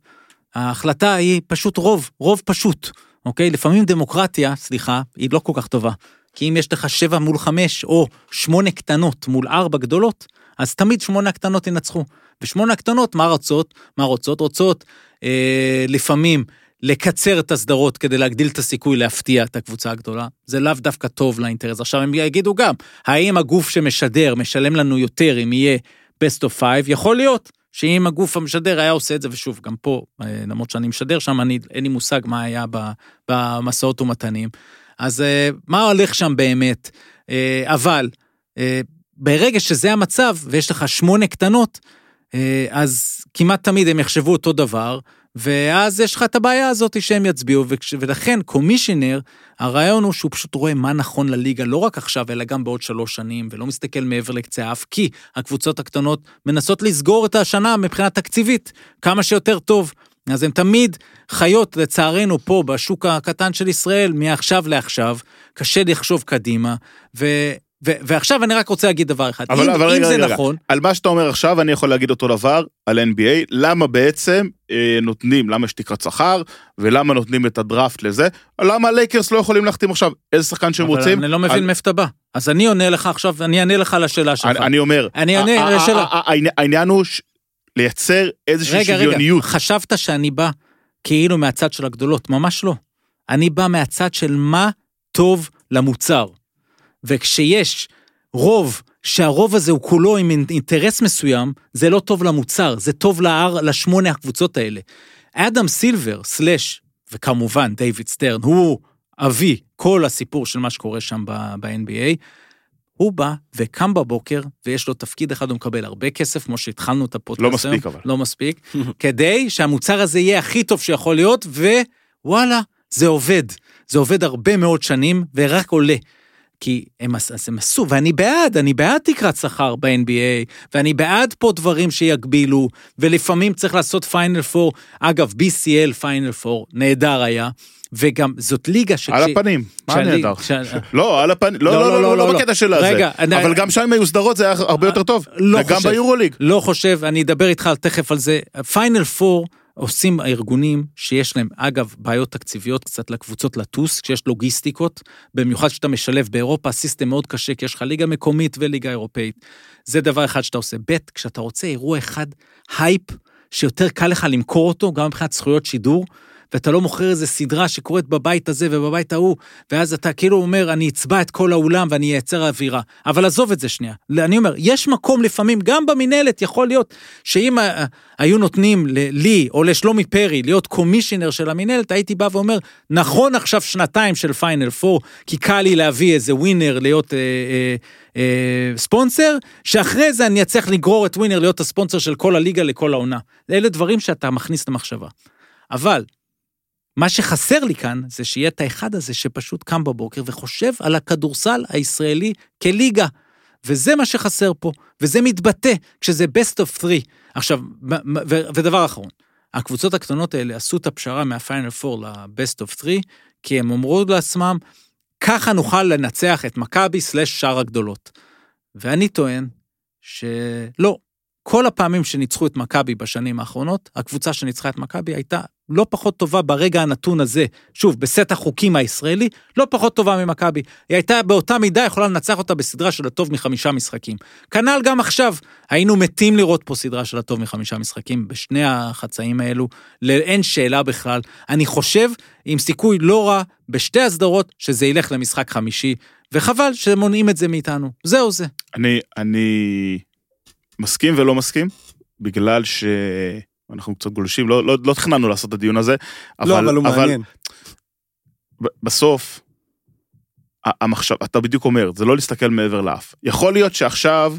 ההחלטה היא פשוט רוב, רוב פשוט, אוקיי? לפעמים דמוקרטיה, סליחה, היא לא כל כך טובה. כי אם יש לך שבע מול חמש, או שמונה קטנות מול ארבע גדולות, אז תמיד שמונה הקטנות ינצחו. ושמונה הקטנות, מה רוצות? מה רוצות? רוצות אה, לפעמים לקצר את הסדרות כדי להגדיל את הסיכוי להפתיע את הקבוצה הגדולה. זה לאו דווקא טוב לאינטרס. עכשיו הם יגידו גם, האם הגוף שמשדר משלם לנו יותר אם יהיה best of five? יכול להיות שאם הגוף המשדר היה עושה את זה, ושוב, גם פה, אה, למרות שאני משדר שם, אני, אין לי מושג מה היה במסעות ומתנים. אז אה, מה הולך שם באמת? אה, אבל ברגע שזה המצב, ויש לך שמונה קטנות, אז כמעט תמיד הם יחשבו אותו דבר, ואז יש לך את הבעיה הזאת שהם יצביעו, ולכן קומישיונר, הרעיון הוא שהוא פשוט רואה מה נכון לליגה, לא רק עכשיו, אלא גם בעוד שלוש שנים, ולא מסתכל מעבר לקצה האף, כי הקבוצות הקטנות מנסות לסגור את השנה מבחינה תקציבית, כמה שיותר טוב. אז הן תמיד חיות, לצערנו, פה, בשוק הקטן של ישראל, מעכשיו לעכשיו, קשה לחשוב קדימה, ו... ועכשיו אני רק רוצה להגיד דבר אחד, אבל- אם, אבל אם רגע, זה רגע, רגע. נכון, על מה שאתה אומר עכשיו, אני יכול להגיד אותו דבר על NBA, למה בעצם אה, נותנים, למה יש תקרת שכר, ולמה נותנים את הדראפט לזה, למה הלייקרס לא יכולים להחתים עכשיו איזה שחקן שהם אבל רוצים. אני לא על- מבין מאיפה אתה בא. אז אני עונה לך עכשיו, אני אענה לך על השאלה שלך. אני, אני אומר, אני אענה ה- ה- לשאלה. ה- ה- העניין- הוא ש- לייצר איזושהי רגע, רגע, שוויוניות. חשבת שאני בא כאילו מהצד של הגדולות, ממש לא. אני בא מהצד של מה טוב למוצר. וכשיש רוב, שהרוב הזה הוא כולו עם אינטרס מסוים, זה לא טוב למוצר, זה טוב להר, לשמונה הקבוצות האלה. אדם סילבר, סלאש, וכמובן דיוויד סטרן, הוא אבי כל הסיפור של מה שקורה שם ב-NBA, הוא בא וקם בבוקר, ויש לו תפקיד אחד, הוא מקבל הרבה כסף, כמו שהתחלנו את הפודקאסט לא היום. מספיק אבל. לא מספיק, כדי שהמוצר הזה יהיה הכי טוב שיכול להיות, וואלה, זה עובד. זה עובד הרבה מאוד שנים, ורק עולה. כי הם, אז הם עשו, ואני בעד, אני בעד תקרת שכר ב-NBA, ואני בעד פה דברים שיגבילו, ולפעמים צריך לעשות final four, אגב, BCL final four, נהדר היה, וגם זאת ליגה שכש... על הפנים, מה נהדר? לא, על הפנים, לא, לא, לא, לא, לא בקטע של הזה. אבל גם שם היו סדרות זה היה הרבה יותר טוב. לא וגם חושב. ביורוליג. לא חושב, אני אדבר איתך תכף על זה. final four עושים הארגונים שיש להם, אגב, בעיות תקציביות קצת לקבוצות לטוס, כשיש לוגיסטיקות, במיוחד כשאתה משלב באירופה, system מאוד קשה, כי יש לך ליגה מקומית וליגה אירופאית. זה דבר אחד שאתה עושה. ב', כשאתה רוצה אירוע אחד, הייפ, שיותר קל לך למכור אותו, גם מבחינת זכויות שידור, ואתה לא מוכר איזה סדרה שקורית בבית הזה ובבית ההוא, ואז אתה כאילו אומר, אני אצבע את כל האולם ואני אייצר אווירה. אבל עזוב את זה שנייה. אני אומר, יש מקום לפעמים, גם במינהלת יכול להיות, שאם היו נותנים לי או לשלומי פרי להיות קומישיונר של המינהלת, הייתי בא ואומר, נכון עכשיו שנתיים של פיינל פור, כי קל לי להביא איזה ווינר להיות אה, אה, אה, ספונסר, שאחרי זה אני אצליח לגרור את ווינר להיות הספונסר של כל הליגה לכל העונה. אלה דברים שאתה מכניס למחשבה. אבל, מה שחסר לי כאן, זה שיהיה את האחד הזה שפשוט קם בבוקר וחושב על הכדורסל הישראלי כליגה. וזה מה שחסר פה, וזה מתבטא כשזה best of three. עכשיו, ודבר אחרון, הקבוצות הקטנות האלה עשו את הפשרה מהפיינל 4 ל-best of three, כי הם אמרו לעצמם, ככה נוכל לנצח את מכבי סלש שאר הגדולות. ואני טוען שלא. כל הפעמים שניצחו את מכבי בשנים האחרונות, הקבוצה שניצחה את מכבי הייתה לא פחות טובה ברגע הנתון הזה, שוב, בסט החוקים הישראלי, לא פחות טובה ממכבי. היא הייתה באותה מידה יכולה לנצח אותה בסדרה של הטוב מחמישה משחקים. כנ"ל גם עכשיו, היינו מתים לראות פה סדרה של הטוב מחמישה משחקים בשני החצאים האלו, אין שאלה בכלל. אני חושב, עם סיכוי לא רע, בשתי הסדרות, שזה ילך למשחק חמישי, וחבל שמונעים את זה מאיתנו. זהו זה. אני, אני מסכים ולא מסכים, בגלל שאנחנו קצת גולשים, לא, לא, לא תכננו לעשות את הדיון הזה, אבל, לא, אבל הוא מעניין. ב- בסוף, המחשב, אתה בדיוק אומר, זה לא להסתכל מעבר לאף. יכול להיות שעכשיו,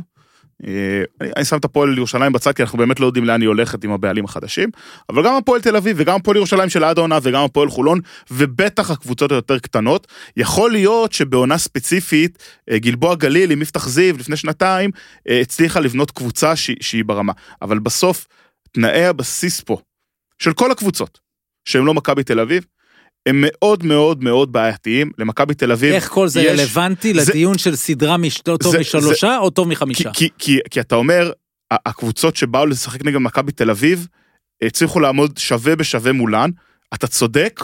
אני, אני שם את הפועל ירושלים בצד, כי אנחנו באמת לא יודעים לאן היא הולכת עם הבעלים החדשים, אבל גם הפועל תל אביב וגם הפועל ירושלים של עד העונה וגם הפועל חולון, ובטח הקבוצות היותר קטנות, יכול להיות שבעונה ספציפית, אה, גלבוע גליל עם יפתח זיו לפני שנתיים, אה, הצליחה לבנות קבוצה שהיא, שהיא ברמה. אבל בסוף, תנאי הבסיס פה, של כל הקבוצות, שהם לא מכבי תל אביב, הם מאוד מאוד מאוד בעייתיים. למכבי תל אביב, איך כל זה יש- רלוונטי זה- לדיון של סדרה מש- טוב זה- משלושה או טוב כי, מחמישה? כי, כי, כי אתה אומר, הקבוצות שבאו לשחק נגד מכבי תל אביב, הצליחו לעמוד שווה בשווה מולן, אתה צודק,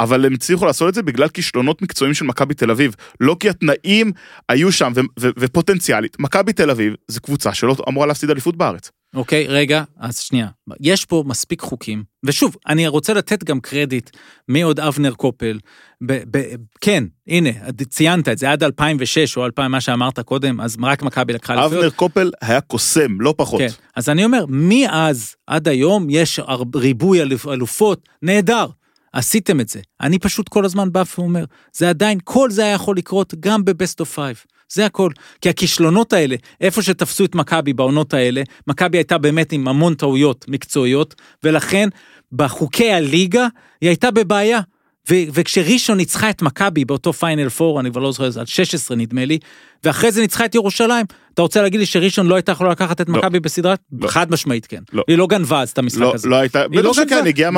אבל הם הצליחו לעשות את זה בגלל כישלונות מקצועיים של מכבי תל אביב, לא כי התנאים היו שם ו- ו- ופוטנציאלית. מכבי תל אביב זו קבוצה שלא אמורה להפסיד אליפות בארץ. אוקיי, רגע, אז שנייה. יש פה מספיק חוקים, ושוב, אני רוצה לתת גם קרדיט מעוד אבנר קופל. ב- ב- כן, הנה, ציינת את זה, עד 2006 או 2000, מה שאמרת קודם, אז רק מכבי לקחה אליפויות. אבנר קופל היה קוסם, לא פחות. כן, אז אני אומר, מאז עד היום יש ריבוי אלופ- אלופות, נהדר. עשיתם את זה. אני פשוט כל הזמן בא ואומר, זה עדיין, כל זה היה יכול לקרות גם ב best of five. זה הכל. כי הכישלונות האלה, איפה שתפסו את מכבי בעונות האלה, מכבי הייתה באמת עם המון טעויות מקצועיות, ולכן בחוקי הליגה היא הייתה בבעיה. ו- וכשראשון ניצחה את מכבי באותו פיינל פור, אני כבר לא זוכר, זה על 16 נדמה לי, ואחרי זה ניצחה את ירושלים, אתה רוצה להגיד לי שראשון לא הייתה יכולה לקחת את לא. מכבי בסדרה? לא. חד משמעית כן. לא. היא לא גנבה אז את המשחק לא, הזה. לא הייתה, לא בטח שכן. הגיעה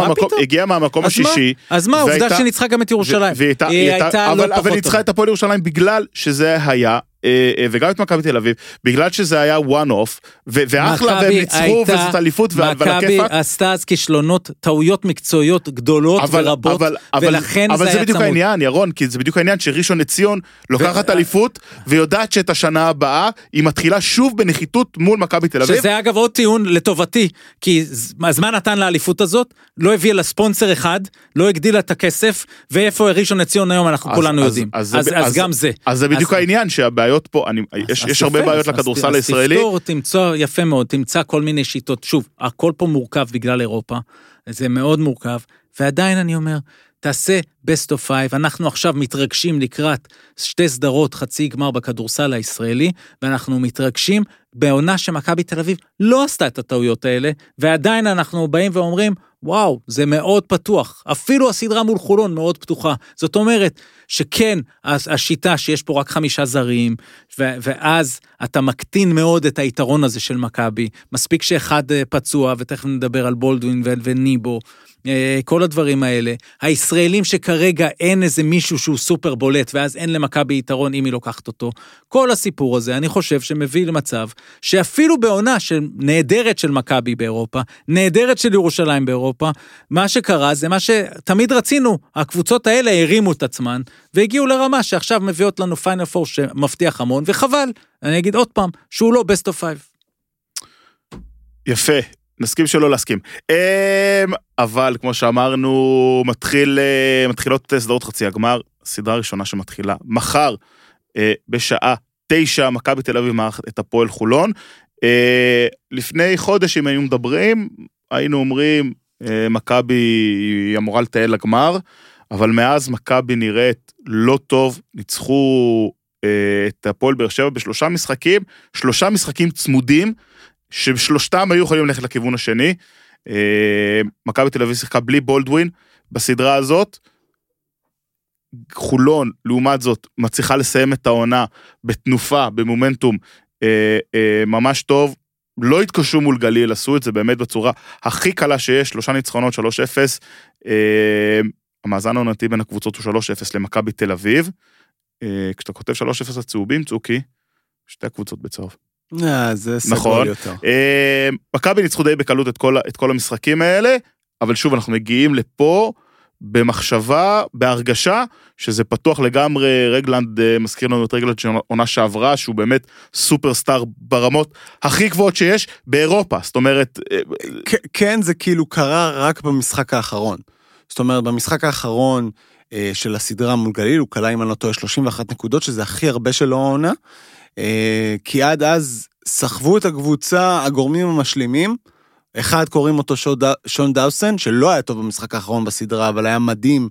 מה מהמקום? השישי. אז מה, עובדה שניצחה גם את ירושלים. היא הייתה אבל, לא אבל פחות ניצחה טובה. את הפועל ירושלים בגלל שזה היה, אה, אה, וגם את מכבי תל אביב, בגלל שזה היה one off, ואחלה, והם ניצחו, וזאת אליפות, ועל ועל מכבי הכיפאק. עשתה אז כישלונות, טעויות מקצועיות גדולות אבל, ורבות, אבל, אבל, ולכן אבל זה זה היה בדיוק צמוד. העניין, ירון, כי זה בדיוק העניין שראשון לציון לוקחת אליפות, ויודעת שאת השנה הבאה היא מתחילה שוב בנחיתות מול מכבי תל אביב. שזה אגב עוד טיעון לטובתי, כי הזמן נתן לאליפות הזאת, לא הביאה לה ספונסר אחד, לא הגדילה את הכסף, ואיפה ראשון לציון היום אנחנו אז- כולנו אז- יודעים. אז אז זה- אז אז- גם זה. אז זה בדיוק אז- העניין, שהבעיות פה, אני, יש, אז יש הרבה בעיות אז- לכדורסל אז הישראלי. תפתור, תמצא, יפה מאוד, תמצא כל מיני שיטות. שוב, הכל פה מורכב בגלל אירופה, זה מאוד מורכב, ועדיין אני אומר, תעשה best of five, אנחנו עכשיו מתרגשים לקראת שתי סדרות חצי גמר בכדורסל הישראלי, ואנחנו מתרגשים בעונה שמכבי תל אביב לא עשתה את הטעויות האלה, ועדיין אנחנו באים ואומרים, וואו, זה מאוד פתוח. אפילו הסדרה מול חולון מאוד פתוחה. זאת אומרת, שכן, הש- השיטה שיש פה רק חמישה זרים, ו- ואז אתה מקטין מאוד את היתרון הזה של מכבי. מספיק שאחד אה, פצוע, ותכף נדבר על בולדווין ו- וניבו. אה, כל הדברים האלה. הישראלים שכרגע אין איזה מישהו שהוא סופר בולט, ואז אין למכבי יתרון אם היא לוקחת אותו. כל הסיפור הזה, אני חושב שמביא למצב שאפילו בעונה של נהדרת של מכבי באירופה, נהדרת של ירושלים באירופה, מה שקרה זה מה שתמיד רצינו, הקבוצות האלה הרימו את עצמן, והגיעו לרמה שעכשיו מביאות לנו פיינל פור שמבטיח המון, וחבל, אני אגיד עוד פעם, שהוא לא best of five. יפה, נסכים שלא להסכים. אמ, אבל כמו שאמרנו, מתחיל, אה, מתחילות סדרות חצי הגמר, סדרה ראשונה שמתחילה מחר אה, בשעה תשע, מכבי תל אביב מארחת את הפועל חולון. אה, לפני חודש, אם היינו מדברים, היינו אומרים, מכבי אמורה לטייל לגמר, אבל מאז מכבי נראית לא טוב, ניצחו את הפועל באר שבע בשלושה משחקים, שלושה משחקים צמודים, ששלושתם היו יכולים ללכת לכיוון השני. אה, מכבי תל אביב שיחקה בלי בולדווין בסדרה הזאת. חולון, לעומת זאת, מצליחה לסיים את העונה בתנופה, במומנטום אה, אה, ממש טוב. לא התקשו מול גליל, עשו את זה באמת בצורה הכי קלה שיש, שלושה ניצחונות, 3-0. אה, המאזן העונתי בין הקבוצות הוא 3-0 למכבי תל אביב. כשאתה כותב 3-0 הצהובים, צוקי, שתי הקבוצות בצהוב. אה, זה סגול נכון. יותר. אה, מכבי ניצחו די בקלות את כל, את כל המשחקים האלה, אבל שוב, אנחנו מגיעים לפה במחשבה, בהרגשה, שזה פתוח לגמרי, רגלנד אה, מזכיר לנו את רגלנד של עונה שעברה, שהוא באמת סופרסטאר ברמות הכי גבוהות שיש באירופה. זאת אומרת, כן, זה כאילו קרה רק במשחק האחרון. זאת אומרת, במשחק האחרון של הסדרה מול גליל, הוא כלה, אם אני לא טועה, 31 נקודות, שזה הכי הרבה שלו העונה. אה, כי עד אז סחבו את הקבוצה הגורמים המשלימים. אחד קוראים אותו שון דא- שון דאוסן, שלא היה טוב במשחק האחרון בסדרה, אבל היה מדהים.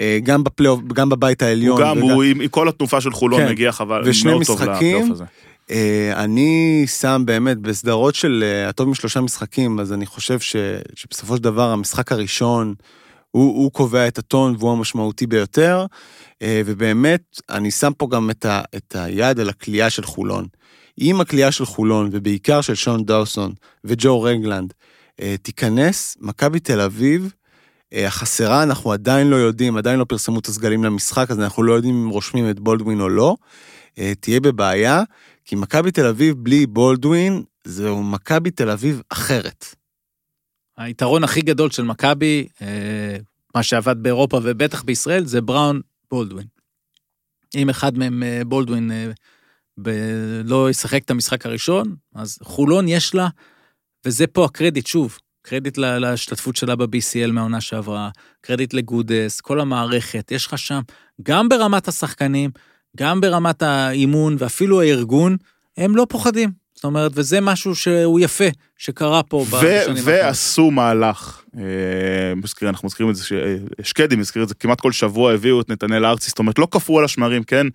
אה, גם בפלייאוף, גם בבית העליון. הוא גם, וגם- הוא עם, עם כל התנופה של חולון כן. מגיע חבל, ושני משחקים, הזה. אה, אני שם באמת בסדרות של הטוב משלושה משחקים, אז אני חושב ש, שבסופו של דבר המשחק הראשון הוא, הוא קובע את הטון והוא המשמעותי ביותר, אה, ובאמת אני שם פה גם את, ה, את היד על הכלייה של חולון. אם הכלייה של חולון, ובעיקר של שון דאוסון וג'ו רגלנד, אה, תיכנס, מכבי תל אביב, אה, החסרה, אנחנו עדיין לא יודעים, עדיין לא פרסמו את הסגלים למשחק, אז אנחנו לא יודעים אם רושמים את בולדווין או לא, תהיה בבעיה, כי מכבי תל אביב בלי בולדווין, זהו מכבי תל אביב אחרת. היתרון הכי גדול של מכבי, אה, מה שעבד באירופה ובטח בישראל, זה בראון בולדווין. אם אחד מהם, אה, בולדווין, אה, ב- לא ישחק את המשחק הראשון, אז חולון יש לה וזה פה הקרדיט, שוב, קרדיט לה- להשתתפות שלה ב-BCL מהעונה שעברה, קרדיט לגודס, כל המערכת, יש לך שם, גם ברמת השחקנים, גם ברמת האימון ואפילו הארגון, הם לא פוחדים. זאת אומרת, וזה משהו שהוא יפה, שקרה פה ו- בשנים האחרונות. ועשו מהלך, אה, מזכיר, אנחנו מזכירים את זה, אה, שקדי מזכיר את זה, כמעט כל שבוע הביאו את נתנאל ארצי, זאת אומרת לא קפאו על השמרים, כן?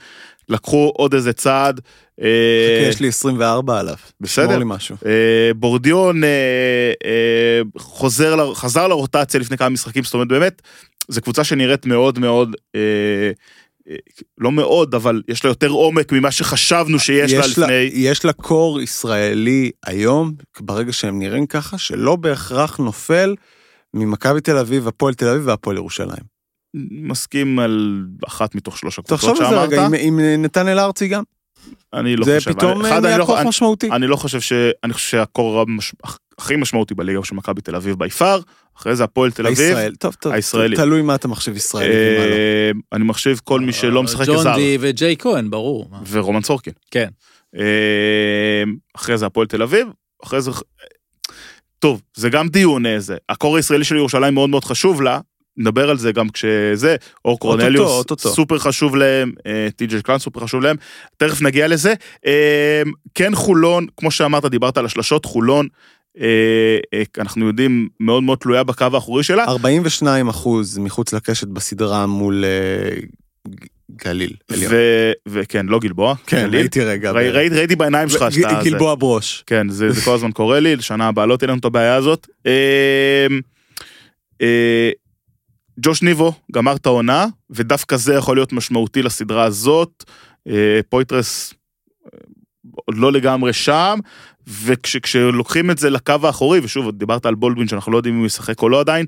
לקחו עוד איזה צעד. אה, יש לי 24 עליו. בסדר. שמור לי משהו. אה, בורדיון אה, אה, חוזר, חזר לרוטציה לפני כמה משחקים, זאת אומרת באמת, זו קבוצה שנראית מאוד מאוד, לא מאוד, אבל יש לה יותר עומק ממה שחשבנו שיש לה לפני. יש לה קור ישראלי היום, ברגע שהם נראים ככה, שלא בהכרח נופל ממכבי תל אביב, הפועל תל אביב והפועל ירושלים. מסכים על אחת מתוך שלוש הקבוצות תחשוב על זה שאמרת. רגע, עם, עם נתנאל ארצי גם. אני לא זה חושב. פתאום אני, אחד, אני נהיה לא, כוח משמעותי. אני לא חושב ש... אני חושב שהקור המש... הכי משמעותי בליגה הוא של מכבי תל אביב ביפר, אחרי זה הפועל תל אביב. הישראל, טוב, טוב, הישראלי. תלוי מה אתה מחשיב ישראלי ומה לא. אה, אני מחשיב כל מי שלא משחק כזר. ג'ון די וג'יי כהן, ברור. ורומן סורקין. כן. אה, אחרי זה הפועל תל אביב, אחרי זה... טוב, זה גם דיון איזה. הקור הישראלי של ירושלים מאוד מאוד חשוב לה, נדבר על זה גם כשזה, אור קורנליוס, אוטוטו. סופר חשוב להם, אה, טי.ג'י קלאן סופר חשוב להם, תכף נגיע לזה. אה, כן חולון, כמו שאמרת, דיברת על השלשות, חולון, אה, אה, אנחנו יודעים, מאוד מאוד תלויה בקו האחורי שלה. 42 אחוז מחוץ לקשת בסדרה מול אה, גליל. וכן, לא גלבוע, כן, גליל. ראיתי רגע. ראי- ראיתי ראיתי בעיניים שלך שאתה... זה. גלבוע ברוש. כן, זה, זה כל הזמן קורה לי, לשנה הבאה לא תהיה לנו את הבעיה הזאת. אה, אה, ג'וש ניבו גמר את העונה, ודווקא זה יכול להיות משמעותי לסדרה הזאת. אה, פויטרס אה, עוד לא לגמרי שם, וכשלוקחים את זה לקו האחורי, ושוב, דיברת על בולדווין שאנחנו לא יודעים אם הוא ישחק או לא עדיין,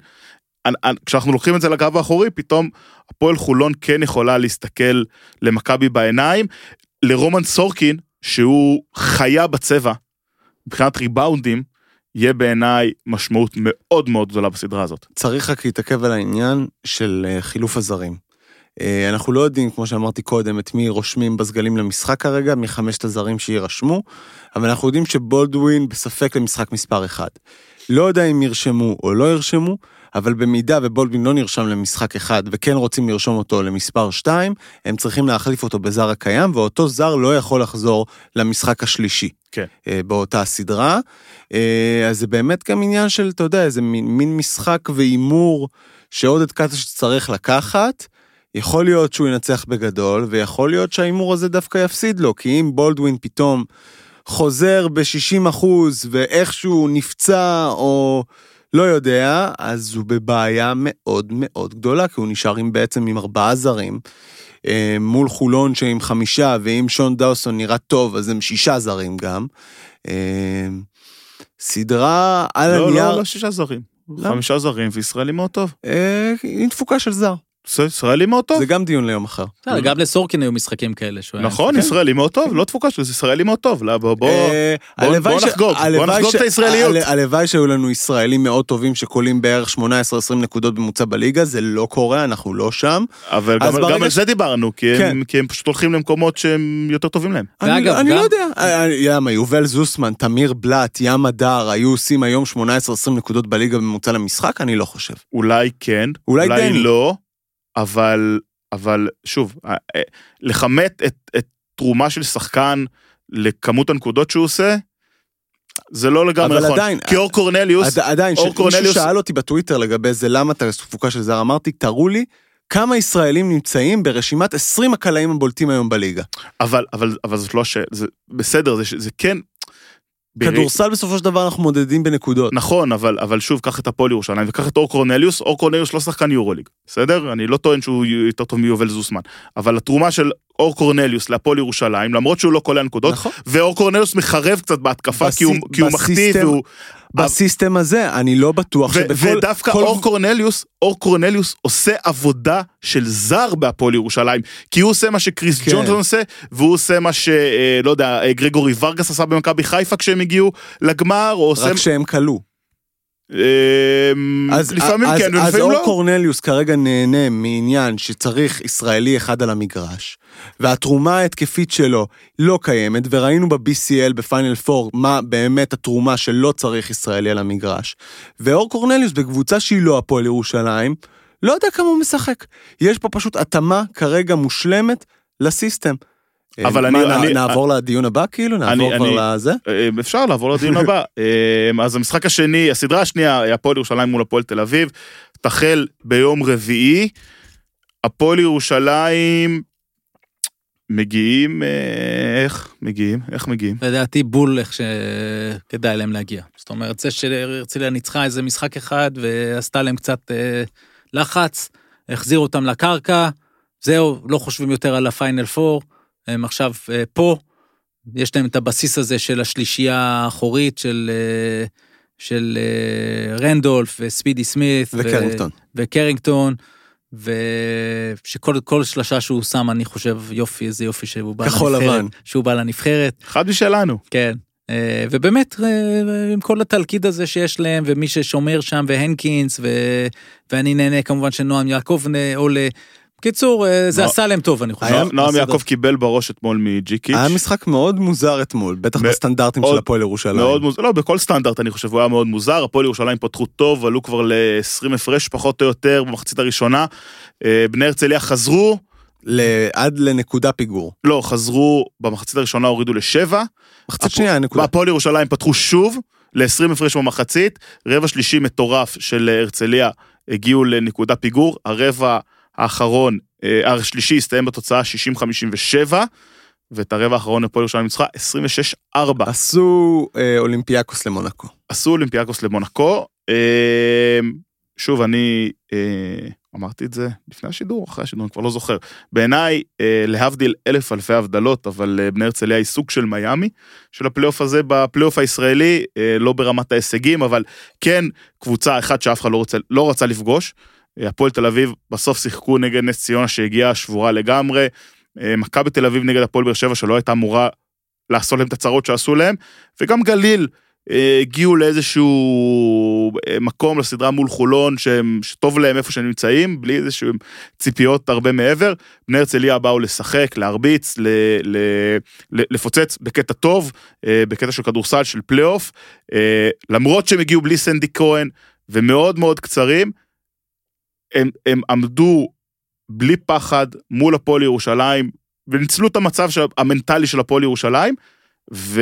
אנ- אנ- כשאנחנו לוקחים את זה לקו האחורי, פתאום הפועל חולון כן יכולה להסתכל למכבי בעיניים. לרומן סורקין, שהוא חיה בצבע, מבחינת ריבאונדים, יהיה בעיניי משמעות מאוד מאוד גדולה בסדרה הזאת. צריך רק להתעכב על העניין של אה, חילוף הזרים. אה, אנחנו לא יודעים, כמו שאמרתי קודם, את מי רושמים בסגלים למשחק כרגע, מחמשת הזרים שיירשמו, אבל אנחנו יודעים שבולדווין בספק למשחק מספר 1. לא יודע אם ירשמו או לא ירשמו, אבל במידה ובולדווין לא נרשם למשחק אחד וכן רוצים לרשום אותו למספר 2, הם צריכים להחליף אותו בזר הקיים, ואותו זר לא יכול לחזור למשחק השלישי. כן. אה, באותה סדרה. אה, אז זה באמת גם עניין של, אתה יודע, איזה מין, מין משחק והימור שעודד קטש צריך לקחת. יכול להיות שהוא ינצח בגדול, ויכול להיות שההימור הזה דווקא יפסיד לו, כי אם בולדווין פתאום חוזר ב-60 אחוז ואיכשהו נפצע או לא יודע, אז הוא בבעיה מאוד מאוד גדולה, כי הוא נשאר עם בעצם עם ארבעה זרים. אה, מול חולון שעם חמישה, ואם שון דאוסון נראה טוב, אז הם שישה זרים גם. אה, סדרה על לא, הנייר, לא, לא שישה זרים. למה? חמישה זרים וישראלי מאוד טוב. אה, עם תפוקה של זר. זה ישראלי מאוד טוב. זה גם דיון ליום אחר. בסדר, גם לסורקין היו משחקים כאלה. שהוא היה נכון. ישראלי מאוד טוב, לא תפוקה שלו, זה ישראלי מאוד טוב. לא, בוא, בוא, אה, נחגוג, בוא הלוואי נחגוג את הישראליות. הל- הלוואי שהיו לנו ישראלים מאוד טובים שקולים בערך 18-20 נקודות בממוצע בליגה, זה לא קורה, אנחנו לא שם. אבל גם, על זה דיברנו, כי, כן. הם, כי הם פשוט הולכים למקומות שהם יותר טובים להם. אני, לא יודע, אה, אה, למה, יובל זוסמן, תמיר בלאט, ים הדר, היו עושים היום 18-20 נקודות בליגה בממוצע למשחק? אני לא חושב. אולי כן, אולי. לא, אבל, אבל שוב, אה, אה, לכמת את, את תרומה של שחקן לכמות הנקודות שהוא עושה, זה לא לגמרי אבל נכון. עדיין, כי אור קורנליוס, עד, עדיין, אור קורנליוס- שאל אותי בטוויטר לגבי זה, למה אתה תפוקה של זר, אמרתי, תראו לי כמה ישראלים נמצאים ברשימת 20 הקלעים הבולטים היום בליגה. אבל, אבל, אבל זאת לא ש... זה בסדר, זה, זה כן... כדורסל בסופו של דבר אנחנו מודדים בנקודות. נכון, אבל, אבל שוב, קח את הפועל ירושלים וקח את אור קורנליוס, אור קורנליוס לא שחקן יורוליג, בסדר? אני לא טוען שהוא יותר טוב מיובל זוסמן, אבל התרומה של אור קורנליוס להפועל ירושלים, למרות שהוא לא קולע נקודות, נכון. ואור קורנליוס מחרב קצת בהתקפה, בסי- כי הוא, כי הוא מחטיא והוא... בסיסטם הזה, אני לא בטוח שבכל... ודווקא כל- אור קורנליוס, אור קורנליוס עושה עבודה של זר בהפועל ירושלים, כי הוא עושה מה שקריס כן. ג'ונסון עושה, והוא עושה מה שלא יודע, אה, גרגורי ורגס עשה במכבי חיפה כשהם הגיעו לגמר, או עושה... רק שהם כלו. אמ, אז, לפעמים אז, כן אז ולפעמים אור לא. קורנליוס כרגע נהנה מעניין שצריך ישראלי אחד על המגרש, והתרומה ההתקפית שלו לא קיימת, וראינו ב-BCL, בפיינל 4, מה באמת התרומה שלא צריך ישראלי על המגרש. ואור קורנליוס בקבוצה שהיא לא הפועל ירושלים, לא יודע כמה הוא משחק. יש פה פשוט התאמה כרגע מושלמת לסיסטם. אבל מה, אני- אני- נעבור לדיון הבא כאילו? נעבור אני- כבר לזה? אה, אפשר לעבור לדיון הבא. אה, אז המשחק השני, הסדרה השנייה, הפועל ירושלים מול הפועל תל אביב, תחל ביום רביעי. הפועל ירושלים מגיעים, אה, איך מגיעים? איך מגיעים? לדעתי בול איך שכדאי להם להגיע. זאת אומרת, זה שהרצליה ניצחה איזה משחק אחד ועשתה להם קצת אה, לחץ, החזיר אותם לקרקע, זהו, לא חושבים יותר על הפיינל 4, הם עכשיו אה, פה, יש להם את הבסיס הזה של השלישייה האחורית של, אה, של אה, רנדולף וספידי סמית. ו- וקרינגטון. וקרינגטון, ושכל כל שלושה שהוא שם, אני חושב, יופי, איזה יופי שהוא בא כחול לנבחרת. לבן. שהוא בא לנבחרת, אחד משלנו. כן. ובאמת, עם כל התלכיד הזה שיש להם, ומי ששומר שם, והנקינס, ו... ואני נהנה כמובן שנועם יעקב עולה. בקיצור, אה, זה עשה להם טוב, אני חושב. נועם-. יעקב קיבל בראש אתמול מג'יקיץ'. היה משחק מאוד מוזר אתמול, בטח בסטנדרטים של הפועל ירושלים. מאוד מוזר, לא, בכל סטנדרט אני חושב הוא היה מאוד מוזר, הפועל ירושלים פתחו טוב, עלו כבר ל-20 הפרש פחות או יותר במחצית הראשונה. אה, בני הרצליה חזרו, עד לנקודה פיגור. לא, חזרו, במחצית הראשונה הורידו לשבע, מחצית שנייה, נקודה. והפועל ירושלים פתחו שוב ל-20 הפרש במחצית, רבע שלישי מטורף של הרצליה הגיעו לנקודה פיגור, הרבע האחרון, אה, השלישי הסתיים בתוצאה 60-57, ואת הרבע האחרון הפועל ירושלים ניצחה 26-4. עשו אה, אולימפיאקוס למונקו. עשו אולימפיאקוס למונקו. אה, שוב, אני אה, אמרתי את זה לפני השידור, אחרי השידור, אני כבר לא זוכר. בעיניי, אה, להבדיל אלף אלפי הבדלות, אבל אה, בני הרצליה היא סוג של מיאמי של הפלייאוף הזה בפלייאוף הישראלי, אה, לא ברמת ההישגים, אבל כן קבוצה אחת שאף אחד לא, רוצה, לא רצה לפגוש. הפועל תל אביב בסוף שיחקו נגד נס ציונה שהגיעה שבורה לגמרי. אה, מכבי תל אביב נגד הפועל באר שבע שלא הייתה אמורה לעשות להם את הצרות שעשו להם, וגם גליל אה, הגיעו לאיזשהו אה, מקום לסדרה מול חולון שהם, שטוב להם איפה שהם נמצאים, בלי איזשהם ציפיות הרבה מעבר. בני הרצליה באו לשחק, להרביץ, ל, ל, ל, לפוצץ בקטע טוב, בקטע של כדורסל, של פלייאוף, למרות שהם הגיעו בלי סנדי כהן ומאוד מאוד קצרים, הם, הם עמדו בלי פחד מול הפועל ירושלים, וניצלו את המצב המנטלי של הפועל ירושלים, ו...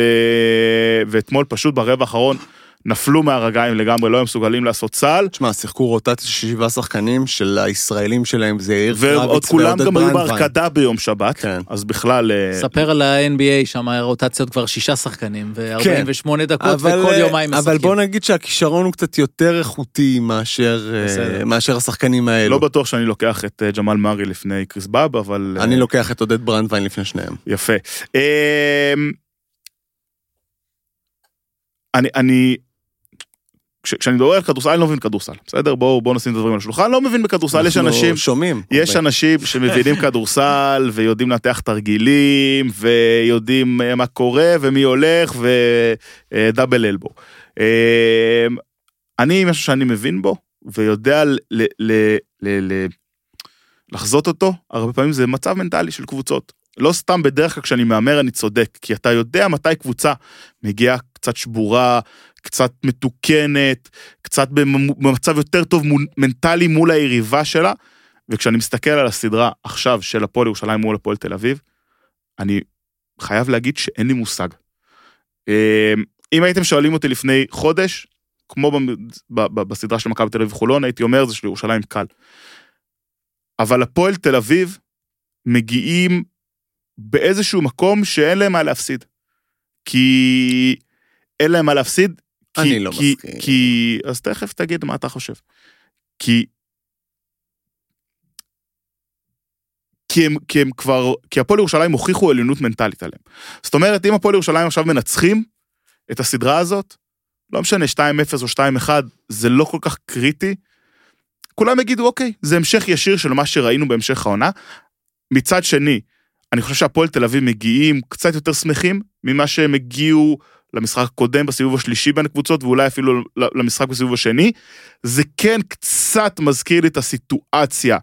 ואתמול פשוט ברבע האחרון נפלו מהרגליים לגמרי, לא היו מסוגלים לעשות צה"ל, תשמע, שיחקו רוטציה של שבעה שחקנים של הישראלים שלהם, זה יאיר ועוד קרביץ כולם ועודד גם היו. בהרקדה ביום שבת, כן. אז בכלל... אה, ספר על ה-NBA, שם הרוטציות כבר שישה שחקנים, ו-48 דקות, אבל, וכל אה, יומיים משחקים. אבל בוא נגיד שהכישרון הוא קצת יותר איכותי מאשר, אה, בסדר. מאשר השחקנים האלו. לא בטוח שאני לוקח את אה, ג'מאל מארי לפני קריס באב, אבל... אה, אני לוקח את עודד ברנדווין לפני שניהם. יפה. אמ, אני, אני, כשאני מדבר על כדורסל, אני לא מבין בכדורסל, בסדר? בואו בואו נשים את הדברים על השולחן, לא מבין בכדורסל, יש אנחנו אנשים, שומעים. יש הרבה. אנשים שמבינים כדורסל ויודעים לנתח תרגילים ויודעים אה, מה קורה ומי הולך ודאבל אלבו. אמ, אני משהו שאני מבין בו ויודע ל- ל- ל- ל- ל- לחזות אותו, הרבה פעמים זה מצב מנטלי של קבוצות. לא סתם בדרך כלל כשאני מהמר אני צודק, כי אתה יודע מתי קבוצה מגיעה קצת שבורה, קצת מתוקנת, קצת במ- במצב יותר טוב מול, מנטלי מול היריבה שלה, וכשאני מסתכל על הסדרה עכשיו של הפועל ירושלים מול הפועל תל אביב, אני חייב להגיד שאין לי מושג. אה, אם הייתם שואלים אותי לפני חודש, כמו בסדרה של מכבי תל אביב חולון, הייתי אומר זה של ירושלים קל. אבל הפועל תל אביב מגיעים באיזשהו מקום שאין להם מה להפסיד. כי אין להם מה להפסיד. כי, אני לא כי, מסכים. כי, אז תכף תגיד מה אתה חושב. כי... כי הם, כי הם כבר, כי הפועל ירושלים הוכיחו עליונות מנטלית עליהם. זאת אומרת, אם הפועל ירושלים עכשיו מנצחים את הסדרה הזאת, לא משנה 2-0 או 2-1, זה לא כל כך קריטי. כולם יגידו, אוקיי, זה המשך ישיר של מה שראינו בהמשך העונה. מצד שני, אני חושב שהפועל תל אביב מגיעים קצת יותר שמחים ממה שהם הגיעו למשחק הקודם בסיבוב השלישי בין הקבוצות, ואולי אפילו למשחק בסיבוב השני. זה כן קצת מזכיר לי את הסיטואציה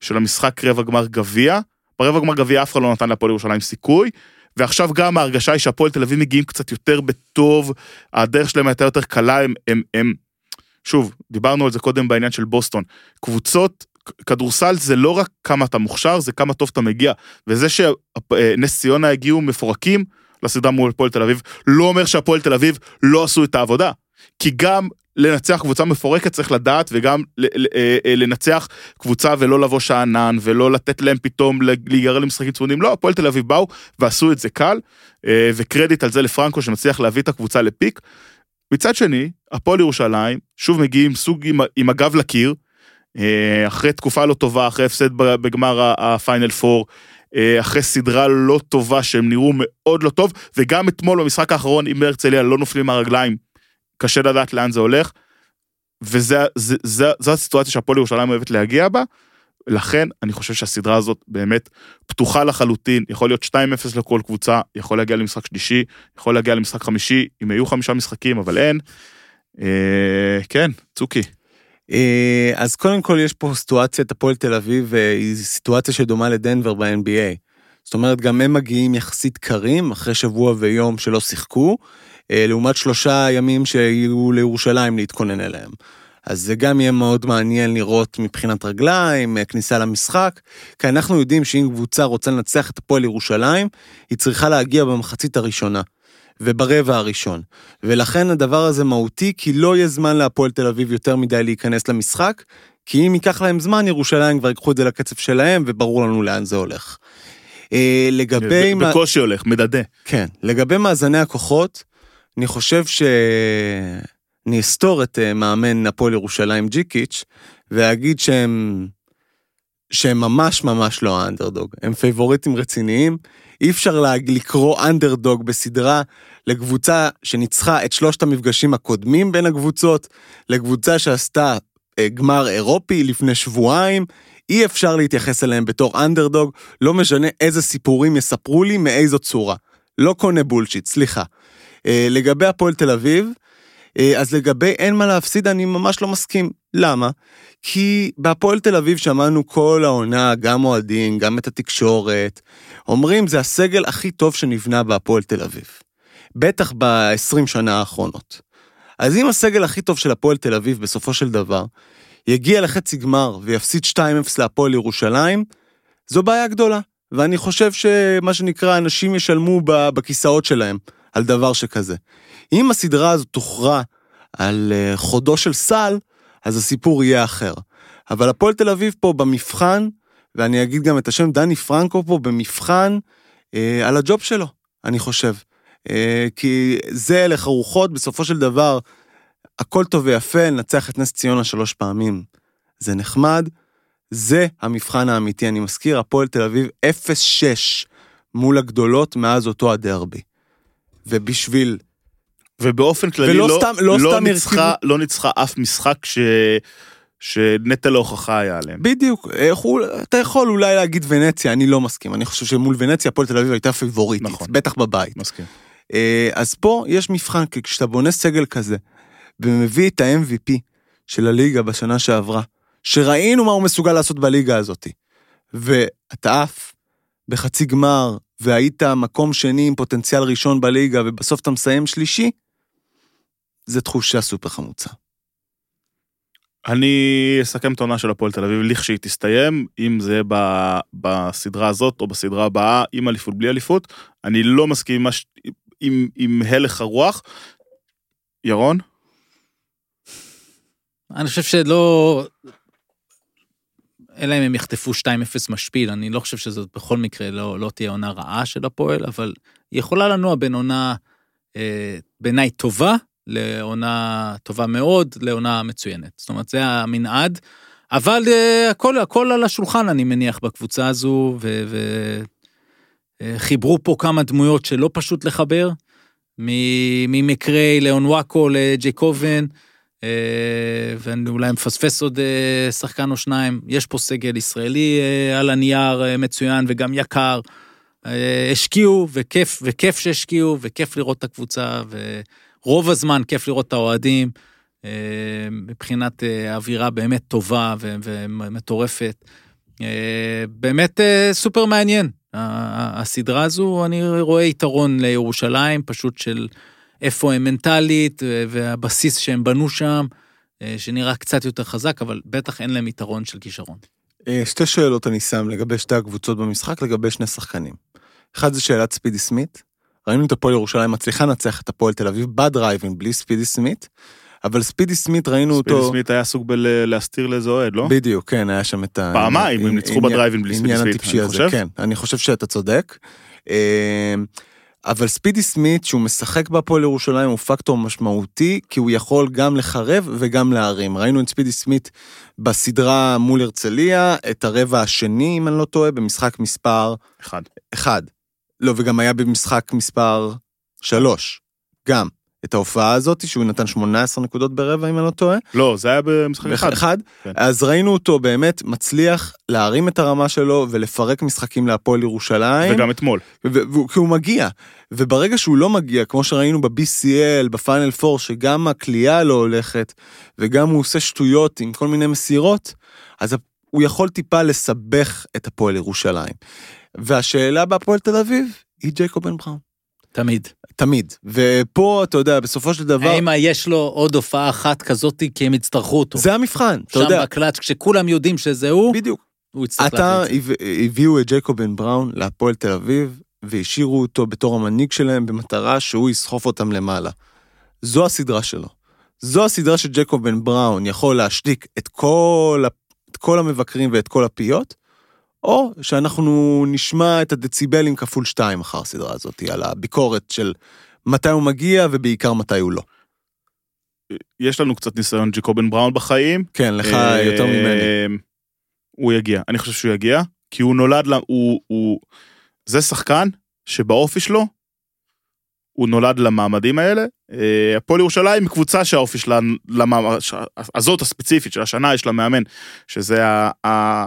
של המשחק רבע גמר גביע. ברבע גמר גביע אף אחד לא נתן להפועל ירושלים סיכוי, ועכשיו גם ההרגשה היא שהפועל תל אביב מגיעים קצת יותר בטוב, הדרך שלהם הייתה יותר קלה, הם, הם, הם, שוב, דיברנו על זה קודם בעניין של בוסטון, קבוצות, כדורסל זה לא רק כמה אתה מוכשר, זה כמה טוב אתה מגיע, וזה שנס ציונה הגיעו מפורקים לסדרה מול הפועל תל אביב, לא אומר שהפועל תל אביב לא עשו את העבודה, כי גם לנצח קבוצה מפורקת צריך לדעת וגם אה, אה, לנצח קבוצה ולא לבוא שאנן ולא לתת להם פתאום להיגרר למשחקים צמודים. לא, הפועל תל אביב באו ועשו את זה קל, אה, וקרדיט על זה לפרנקו שמצליח להביא את הקבוצה לפיק. מצד שני, הפועל ירושלים שוב מגיעים סוג עם, עם הגב לקיר, אחרי תקופה לא טובה, אחרי הפסד בגמר הפיינל פור, אחרי סדרה לא טובה שהם נראו מאוד לא טוב, וגם אתמול במשחק האחרון עם הרצליה לא נופלים מהרגליים קשה לדעת לאן זה הולך, וזו הסיטואציה שהפועל ירושלים אוהבת להגיע בה, לכן אני חושב שהסדרה הזאת באמת פתוחה לחלוטין, יכול להיות 2-0 לכל קבוצה, יכול להגיע למשחק שלישי, יכול להגיע למשחק חמישי, אם היו חמישה משחקים, אבל אין. אה, כן, צוקי. אה, אז קודם כל יש פה סיטואציית הפועל תל אביב, אה, היא סיטואציה שדומה לדנבר ב-NBA. זאת אומרת, גם הם מגיעים יחסית קרים, אחרי שבוע ויום שלא שיחקו, אה, לעומת שלושה ימים שיהיו לירושלים להתכונן אליהם. אז זה גם יהיה מאוד מעניין לראות מבחינת רגליים, כניסה למשחק, כי אנחנו יודעים שאם קבוצה רוצה לנצח את הפועל ירושלים, היא צריכה להגיע במחצית הראשונה. וברבע הראשון. ולכן הדבר הזה מהותי, כי לא יהיה זמן להפועל תל אביב יותר מדי להיכנס למשחק, כי אם ייקח להם זמן, ירושלים כבר ייקחו את זה לקצב שלהם, וברור לנו לאן זה הולך. אה, לגבי... בקושי הולך, מדדה. כן, לגבי מאזני הכוחות, אני חושב שאני אסתור את אה, מאמן הפועל ירושלים ג'יקיץ', ואגיד שהם, שהם ממש ממש לא האנדרדוג, הם פייבוריטים רציניים. אי אפשר לקרוא אנדרדוג בסדרה לקבוצה שניצחה את שלושת המפגשים הקודמים בין הקבוצות, לקבוצה שעשתה אה, גמר אירופי לפני שבועיים, אי אפשר להתייחס אליהם בתור אנדרדוג, לא משנה איזה סיפורים יספרו לי מאיזו צורה. לא קונה בולשיט, סליחה. אה, לגבי הפועל תל אביב, אה, אז לגבי אין מה להפסיד, אני ממש לא מסכים. למה? כי בהפועל תל אביב שמענו כל העונה, גם אוהדים, גם את התקשורת, אומרים זה הסגל הכי טוב שנבנה בהפועל תל אביב. בטח ב-20 שנה האחרונות. אז אם הסגל הכי טוב של הפועל תל אביב בסופו של דבר יגיע לחצי גמר ויפסיד 2-0 להפועל ירושלים, זו בעיה גדולה. ואני חושב שמה שנקרא, אנשים ישלמו בכיסאות שלהם. על דבר שכזה. אם הסדרה הזו תוכרע על אה, חודו של סל, אז הסיפור יהיה אחר. אבל הפועל תל אביב פה במבחן, ואני אגיד גם את השם דני פרנקו פה במבחן אה, על הג'וב שלו, אני חושב. אה, כי זה הלך הרוחות, בסופו של דבר, הכל טוב ויפה, לנצח את נס ציונה שלוש פעמים. זה נחמד, זה המבחן האמיתי, אני מזכיר, הפועל תל אביב 0-6 מול הגדולות מאז אותו הדרבי. ובשביל... ובאופן כללי לא, לא, סתם, לא, לא, סתם ניצחה, הרכיב... לא ניצחה אף משחק ש... שנטל ההוכחה היה עליהם. בדיוק, יכול, אתה יכול אולי להגיד ונציה, אני לא מסכים, אני חושב שמול ונציה הפועל תל אביב הייתה פיבוריטית, נכון. בטח בבית. מסכים. אה, אז פה יש מבחן, כי כשאתה בונה סגל כזה, ומביא את ה-MVP של הליגה בשנה שעברה, שראינו מה הוא מסוגל לעשות בליגה הזאת, ואתה עף בחצי גמר והיית מקום שני עם פוטנציאל ראשון בליגה ובסוף אתה מסיים שלישי, זה תחושה סופר חמוצה. אני אסכם את העונה של הפועל תל אביב לכשהיא תסתיים, אם זה ב, בסדרה הזאת או בסדרה הבאה, עם אליפות, בלי אליפות. אני לא מסכים עם, מש... עם, עם הלך הרוח. ירון? אני חושב שלא, אלא אם הם יחטפו 2-0 משפיל, אני לא חושב שזאת בכל מקרה לא, לא תהיה עונה רעה של הפועל, אבל היא יכולה לנוע בין עונה אה, בעיניי טובה, לעונה טובה מאוד, לעונה מצוינת. זאת אומרת, זה המנעד, אבל אה, הכל, הכל על השולחן, אני מניח, בקבוצה הזו, וחיברו אה, פה כמה דמויות שלא פשוט לחבר, ממקרי לאונוואקו לג'ייקובן, אה, ואני אולי מפספס עוד אה, שחקן או שניים. יש פה סגל ישראלי אה, על הנייר מצוין וגם יקר. אה, השקיעו, וכיף, וכיף שהשקיעו, וכיף לראות את הקבוצה, ורוב הזמן כיף לראות את האוהדים, אה, מבחינת אה, אווירה באמת טובה ומטורפת. אה, באמת סופר מעניין. הסדרה הזו, אני רואה יתרון לירושלים, פשוט של איפה הם מנטלית, והבסיס שהם בנו שם, אה, שנראה קצת יותר חזק, אבל בטח אין להם יתרון של כישרון. שתי שאלות אני שם לגבי שתי הקבוצות במשחק, לגבי שני שחקנים. אחד זה שאלת ספידי סמית. ראינו את הפועל ירושלים מצליחה לנצח את הפועל תל אביב בדרייבין בלי ספידי סמית, אבל ספידי סמית ראינו ספידי אותו... סמית היה סוג בלהסתיר לאיזה אוהד, לא? בדיוק, כן, היה שם את ה... פעמיים, הם ניצחו בדרייבין בלי ספידי סמית, אני הזה, חושב. כן, אני חושב שאתה צודק. אה, אבל ספידי סמית, שהוא משחק בהפועל ירושלים, הוא פקטור משמעותי, כי הוא יכול גם לחרב וגם להרים. ראינו את ספידי סמית בסדרה מול הרצליה, את הרבע השני, אם אני לא טועה, במשחק מספר אחד. אחד. לא, וגם היה במשחק מספר שלוש, גם. את ההופעה הזאת, שהוא נתן 18 נקודות ברבע, אם אני לא טועה. לא, זה היה במשחק אחד. אחד. כן. אז ראינו אותו באמת מצליח להרים את הרמה שלו ולפרק משחקים להפועל ירושלים. וגם אתמול. כי הוא מגיע. וברגע שהוא לא מגיע, כמו שראינו ב-BCL, בפיינל 4, שגם הכלייה לא הולכת, וגם הוא עושה שטויות עם כל מיני מסירות, אז הוא יכול טיפה לסבך את הפועל ירושלים. והשאלה בהפועל תל אביב היא ג'ייקוב בן בראון. תמיד. תמיד. ופה, אתה יודע, בסופו של דבר, האם יש לו עוד הופעה אחת כזאת כי הם יצטרכו אותו? זה המבחן, אתה שם יודע. בקלאץ', כשכולם יודעים שזה הוא, בדיוק. הוא יצטרך אתה, להביא את זה. הביא- הביאו את ג'ייקוב בן בראון להפועל תל אביב, והשאירו אותו בתור המנהיג שלהם במטרה שהוא יסחוף אותם למעלה. זו הסדרה שלו. זו הסדרה שג'ייקוב בן בראון יכול להשתיק את כל, את כל המבקרים ואת כל הפיות, או שאנחנו נשמע את הדציבלים כפול שתיים אחר הסדרה הזאת, על הביקורת של מתי הוא מגיע ובעיקר מתי הוא לא. יש לנו קצת ניסיון ג'קובן בראון בחיים. כן, לך אה, יותר ממני. הוא יגיע, אני חושב שהוא יגיע, כי הוא נולד, הוא, הוא, זה שחקן שבאופי שלו, הוא נולד למעמדים האלה. אה, הפועל ירושלים היא קבוצה שהאופי שלה, למעמד, ש- הזאת הספציפית של השנה, יש לה מאמן, שזה ה, ה,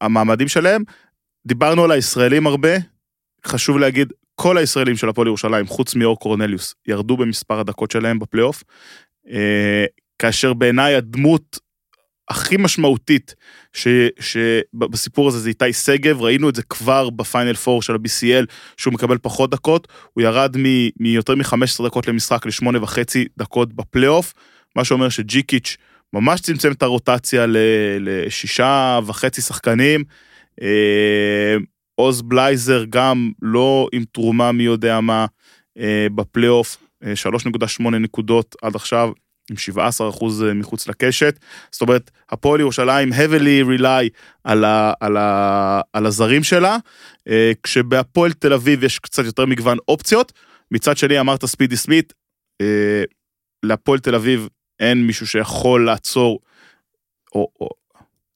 המעמדים שלהם. דיברנו על הישראלים הרבה, חשוב להגיד, כל הישראלים של הפועל ירושלים, חוץ מאור קורנליוס, ירדו במספר הדקות שלהם בפלייאוף, אה, כאשר בעיניי הדמות הכי משמעותית ש, שבסיפור הזה זה איתי שגב, ראינו את זה כבר בפיינל 4 של ה-BCL, שהוא מקבל פחות דקות, הוא ירד מיותר מ-15 דקות למשחק ל-8 וחצי דקות בפלייאוף, מה שאומר שג'יקיץ' ממש צמצם את הרוטציה לשישה וחצי שחקנים. אה, עוז בלייזר גם לא עם תרומה מי יודע מה אה, בפלייאוף, אה, 3.8 נקודות עד עכשיו, עם 17 אחוז מחוץ לקשת. זאת אומרת, הפועל ירושלים heavily rely על, ה, על, ה, על הזרים שלה, אה, כשבהפועל תל אביב יש קצת יותר מגוון אופציות. מצד שני, אמרת ספידי סמית, אה, להפועל תל אביב אין מישהו שיכול לעצור, או, או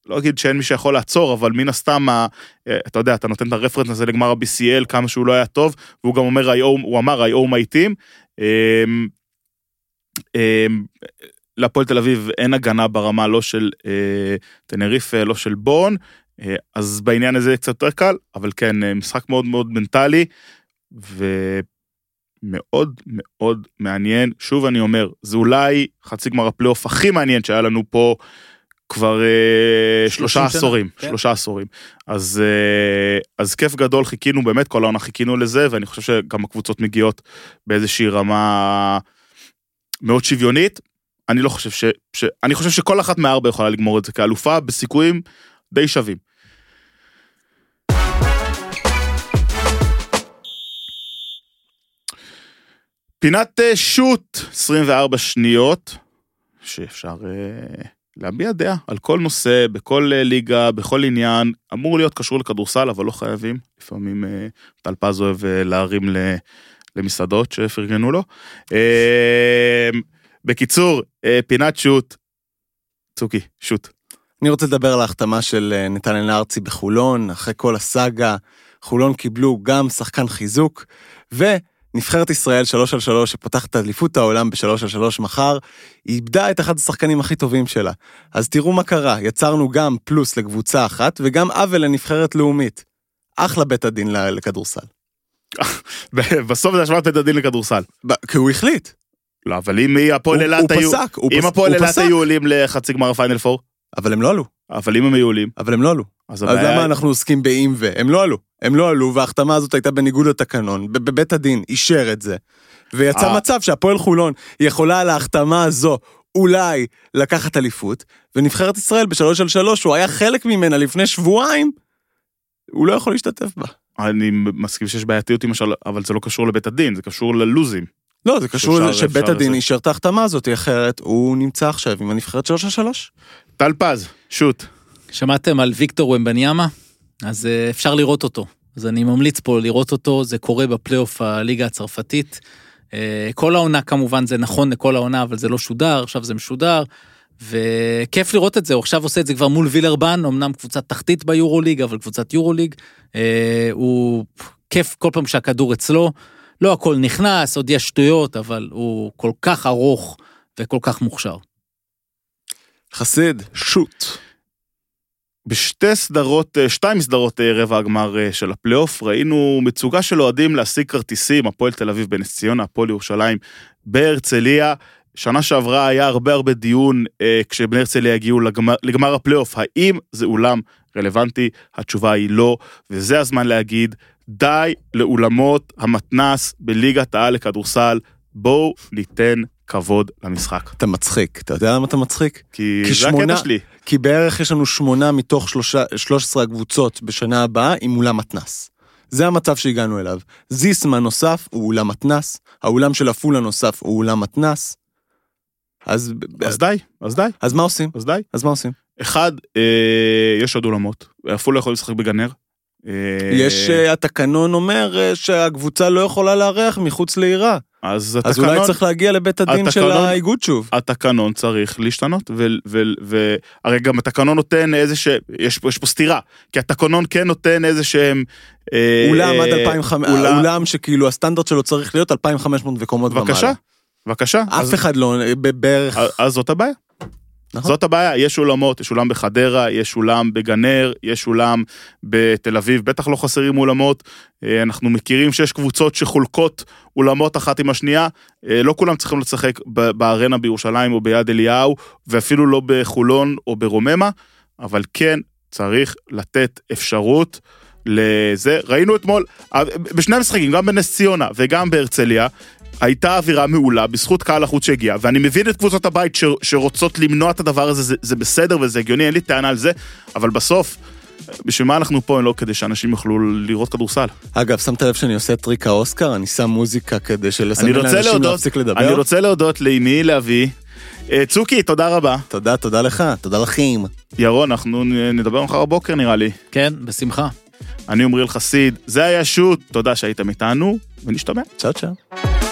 לא אגיד שאין מי שיכול לעצור, אבל מן הסתם, ה- אה, אתה יודע, אתה נותן את הרפרנס הזה לגמר ה-BCL, כמה שהוא לא היה טוב, והוא גם אומר, הוא אמר, I owe my team. אמ, אמ, להפועל תל אביב אין הגנה ברמה לא של אה, טנריפה, לא של בון, אה, אז בעניין הזה קצת יותר קל, אבל כן, אה, משחק מאוד מאוד מנטלי, ומאוד מאוד מעניין. שוב אני אומר, זה אולי חצי גמר הפלייאוף הכי מעניין שהיה לנו פה כבר 30 שלושה שנה, עשורים, כן. שלושה עשורים. אז, אה, אז כיף גדול, חיכינו באמת, כל העונה חיכינו לזה, ואני חושב שגם הקבוצות מגיעות באיזושהי רמה מאוד שוויונית. אני לא חושב ש... ש... אני חושב שכל אחת מהארבע יכולה לגמור את זה כאלופה, בסיכויים די שווים. פינת אה, שוט, 24 שניות, שאפשר אה, להביע דעה על כל נושא, בכל אה, ליגה, בכל עניין, אמור להיות קשור לכדורסל, אבל לא חייבים. לפעמים אה, טל פז אוהב אה, להרים ל, למסעדות שפרגנו לו. בקיצור, אה, פינת שוט, צוקי, שוט. אני רוצה לדבר על ההחתמה של נתנאל ארצי בחולון, אחרי כל הסאגה, חולון קיבלו גם שחקן חיזוק, ונבחרת ישראל 3 על 3 שפותחת את אליפות העולם ב-3 על 3 מחר, איבדה את אחד השחקנים הכי טובים שלה. אז תראו מה קרה, יצרנו גם פלוס לקבוצה אחת, וגם עוול לנבחרת לאומית. אחלה בית הדין לכדורסל. בסוף זה השוואת בית הדין לכדורסל. כי הוא החליט. לא, אבל אם הפועל הוא- אילת הוא היו... פסק, הוא אם פס- הפועל הוא אילת פסק. היו עולים לחצי גמר הפיינל פור, אבל הם לא עלו. אבל אם הם היו עולים, אבל הם לא עלו. אז אז הבעיה... למה אנחנו עוסקים באם ו... הם לא עלו. הם לא עלו, וההחתמה הזאת הייתה בניגוד לתקנון. בבית הדין אישר את זה. ויצא אה. מצב שהפועל חולון יכולה על ההחתמה הזו אולי לקחת אליפות, ונבחרת ישראל בשלוש על שלוש, שהוא היה חלק ממנה לפני שבועיים, הוא לא יכול להשתתף בה. אני מסכים שיש בעייתיות עם השל... אבל זה לא קשור לבית הדין, זה קשור ללוזים. לא, זה קשור לזה שבית הדין. אישר את ההחתמה הזאת, אחרת הוא נמצא עכשיו עם הנבחרת שלוש על שלוש. טל פז, שוט. שמעתם על ויקטור ומבניאמה? אז אה, אפשר לראות אותו. אז אני ממליץ פה לראות אותו, זה קורה בפלייאוף הליגה הצרפתית. אה, כל העונה כמובן זה נכון לכל העונה, אבל זה לא שודר, עכשיו זה משודר. וכיף לראות את זה, הוא עכשיו עושה את זה כבר מול וילרבן, אמנם קבוצת תחתית ביורוליג, אבל קבוצת יורוליג. אה, הוא כיף כל פעם שהכדור אצלו, לא הכל נכנס, עוד יש שטויות, אבל הוא כל כך ארוך וכל כך מוכשר. חסיד, שוט. בשתי סדרות, אה, שתיים סדרות אה, רבע הגמר אה, של הפלייאוף, ראינו מצוקה של אוהדים להשיג כרטיסים, הפועל תל אביב בנס ציונה, הפועל ירושלים בהרצליה. שנה שעברה היה הרבה הרבה דיון אה, כשבני הרצליה הגיעו לגמר, לגמר הפלייאוף, האם זה אולם רלוונטי? התשובה היא לא, וזה הזמן להגיד, די לאולמות המתנס בליגת העל לכדורסל, בואו ניתן כבוד למשחק. אתה מצחיק, אתה יודע למה אתה מצחיק? כי, כי זה שמונה- הקטע שלי. כי בערך יש לנו שמונה מתוך שלושה, 13 הקבוצות בשנה הבאה עם אולם מתנס. זה המצב שהגענו אליו. זיסמן נוסף הוא אולם מתנס, האולם של עפולה נוסף הוא אולם מתנס. אז, אז די, אז די, אז מה עושים? אז די. אז מה עושים? אחד, אה, יש עוד אולמות, עפולה יכול לשחק בגנר. אה, יש, אה, התקנון אומר אה, שהקבוצה לא יכולה לארח מחוץ לעירה. אז אז התקנון, אולי צריך להגיע לבית הדין של התקנון- האיגוד שוב. התקנון צריך להשתנות, והרי גם התקנון נותן איזה ש... יש, יש פה סתירה, כי התקנון כן נותן איזה שהם... אה, אולם אה, עד 2,500, אולם- אולם שכאילו הסטנדרט שלו צריך להיות 2,500 מקומות ומעלה. בבקשה, בבקשה. אז- אף אחד לא, בערך, אז- אז זאת הבעיה. נכון. זאת הבעיה, יש אולמות, יש אולם בחדרה, יש אולם בגנר, יש אולם בתל אביב, בטח לא חסרים אולמות. אה, אנחנו מכירים שיש קבוצות שחולקות אולמות אחת עם השנייה, אה, לא כולם צריכים לשחק בארנה בירושלים או ביד אליהו, ואפילו לא בחולון או ברוממה, אבל כן צריך לתת אפשרות לזה. ראינו אתמול, אה, בשני המשחקים, גם בנס ציונה וגם בהרצליה, הייתה אווירה מעולה בזכות קהל החוץ שהגיע, ואני מבין את קבוצות הבית ש, שרוצות למנוע את הדבר הזה, זה, זה בסדר וזה הגיוני, אין לי טענה על זה, אבל בסוף, בשביל מה אנחנו פה אם לא כדי שאנשים יוכלו לראות כדורסל? אגב, שמת לב שאני עושה טריק האוסקר? אני שם מוזיקה כדי אני שלסמן רוצה לאנשים להפסיק לדבר? אני רוצה להודות לאמי לאבי. אה, צוקי, תודה רבה. תודה, תודה לך, תודה לכם. ירון, אנחנו נדבר מחר בבוקר נראה לי. כן, בשמחה. אני עמריאל חסיד, זה היה שוט, תודה שהייתם איתנו, ונשתמע. צ'או צ'או.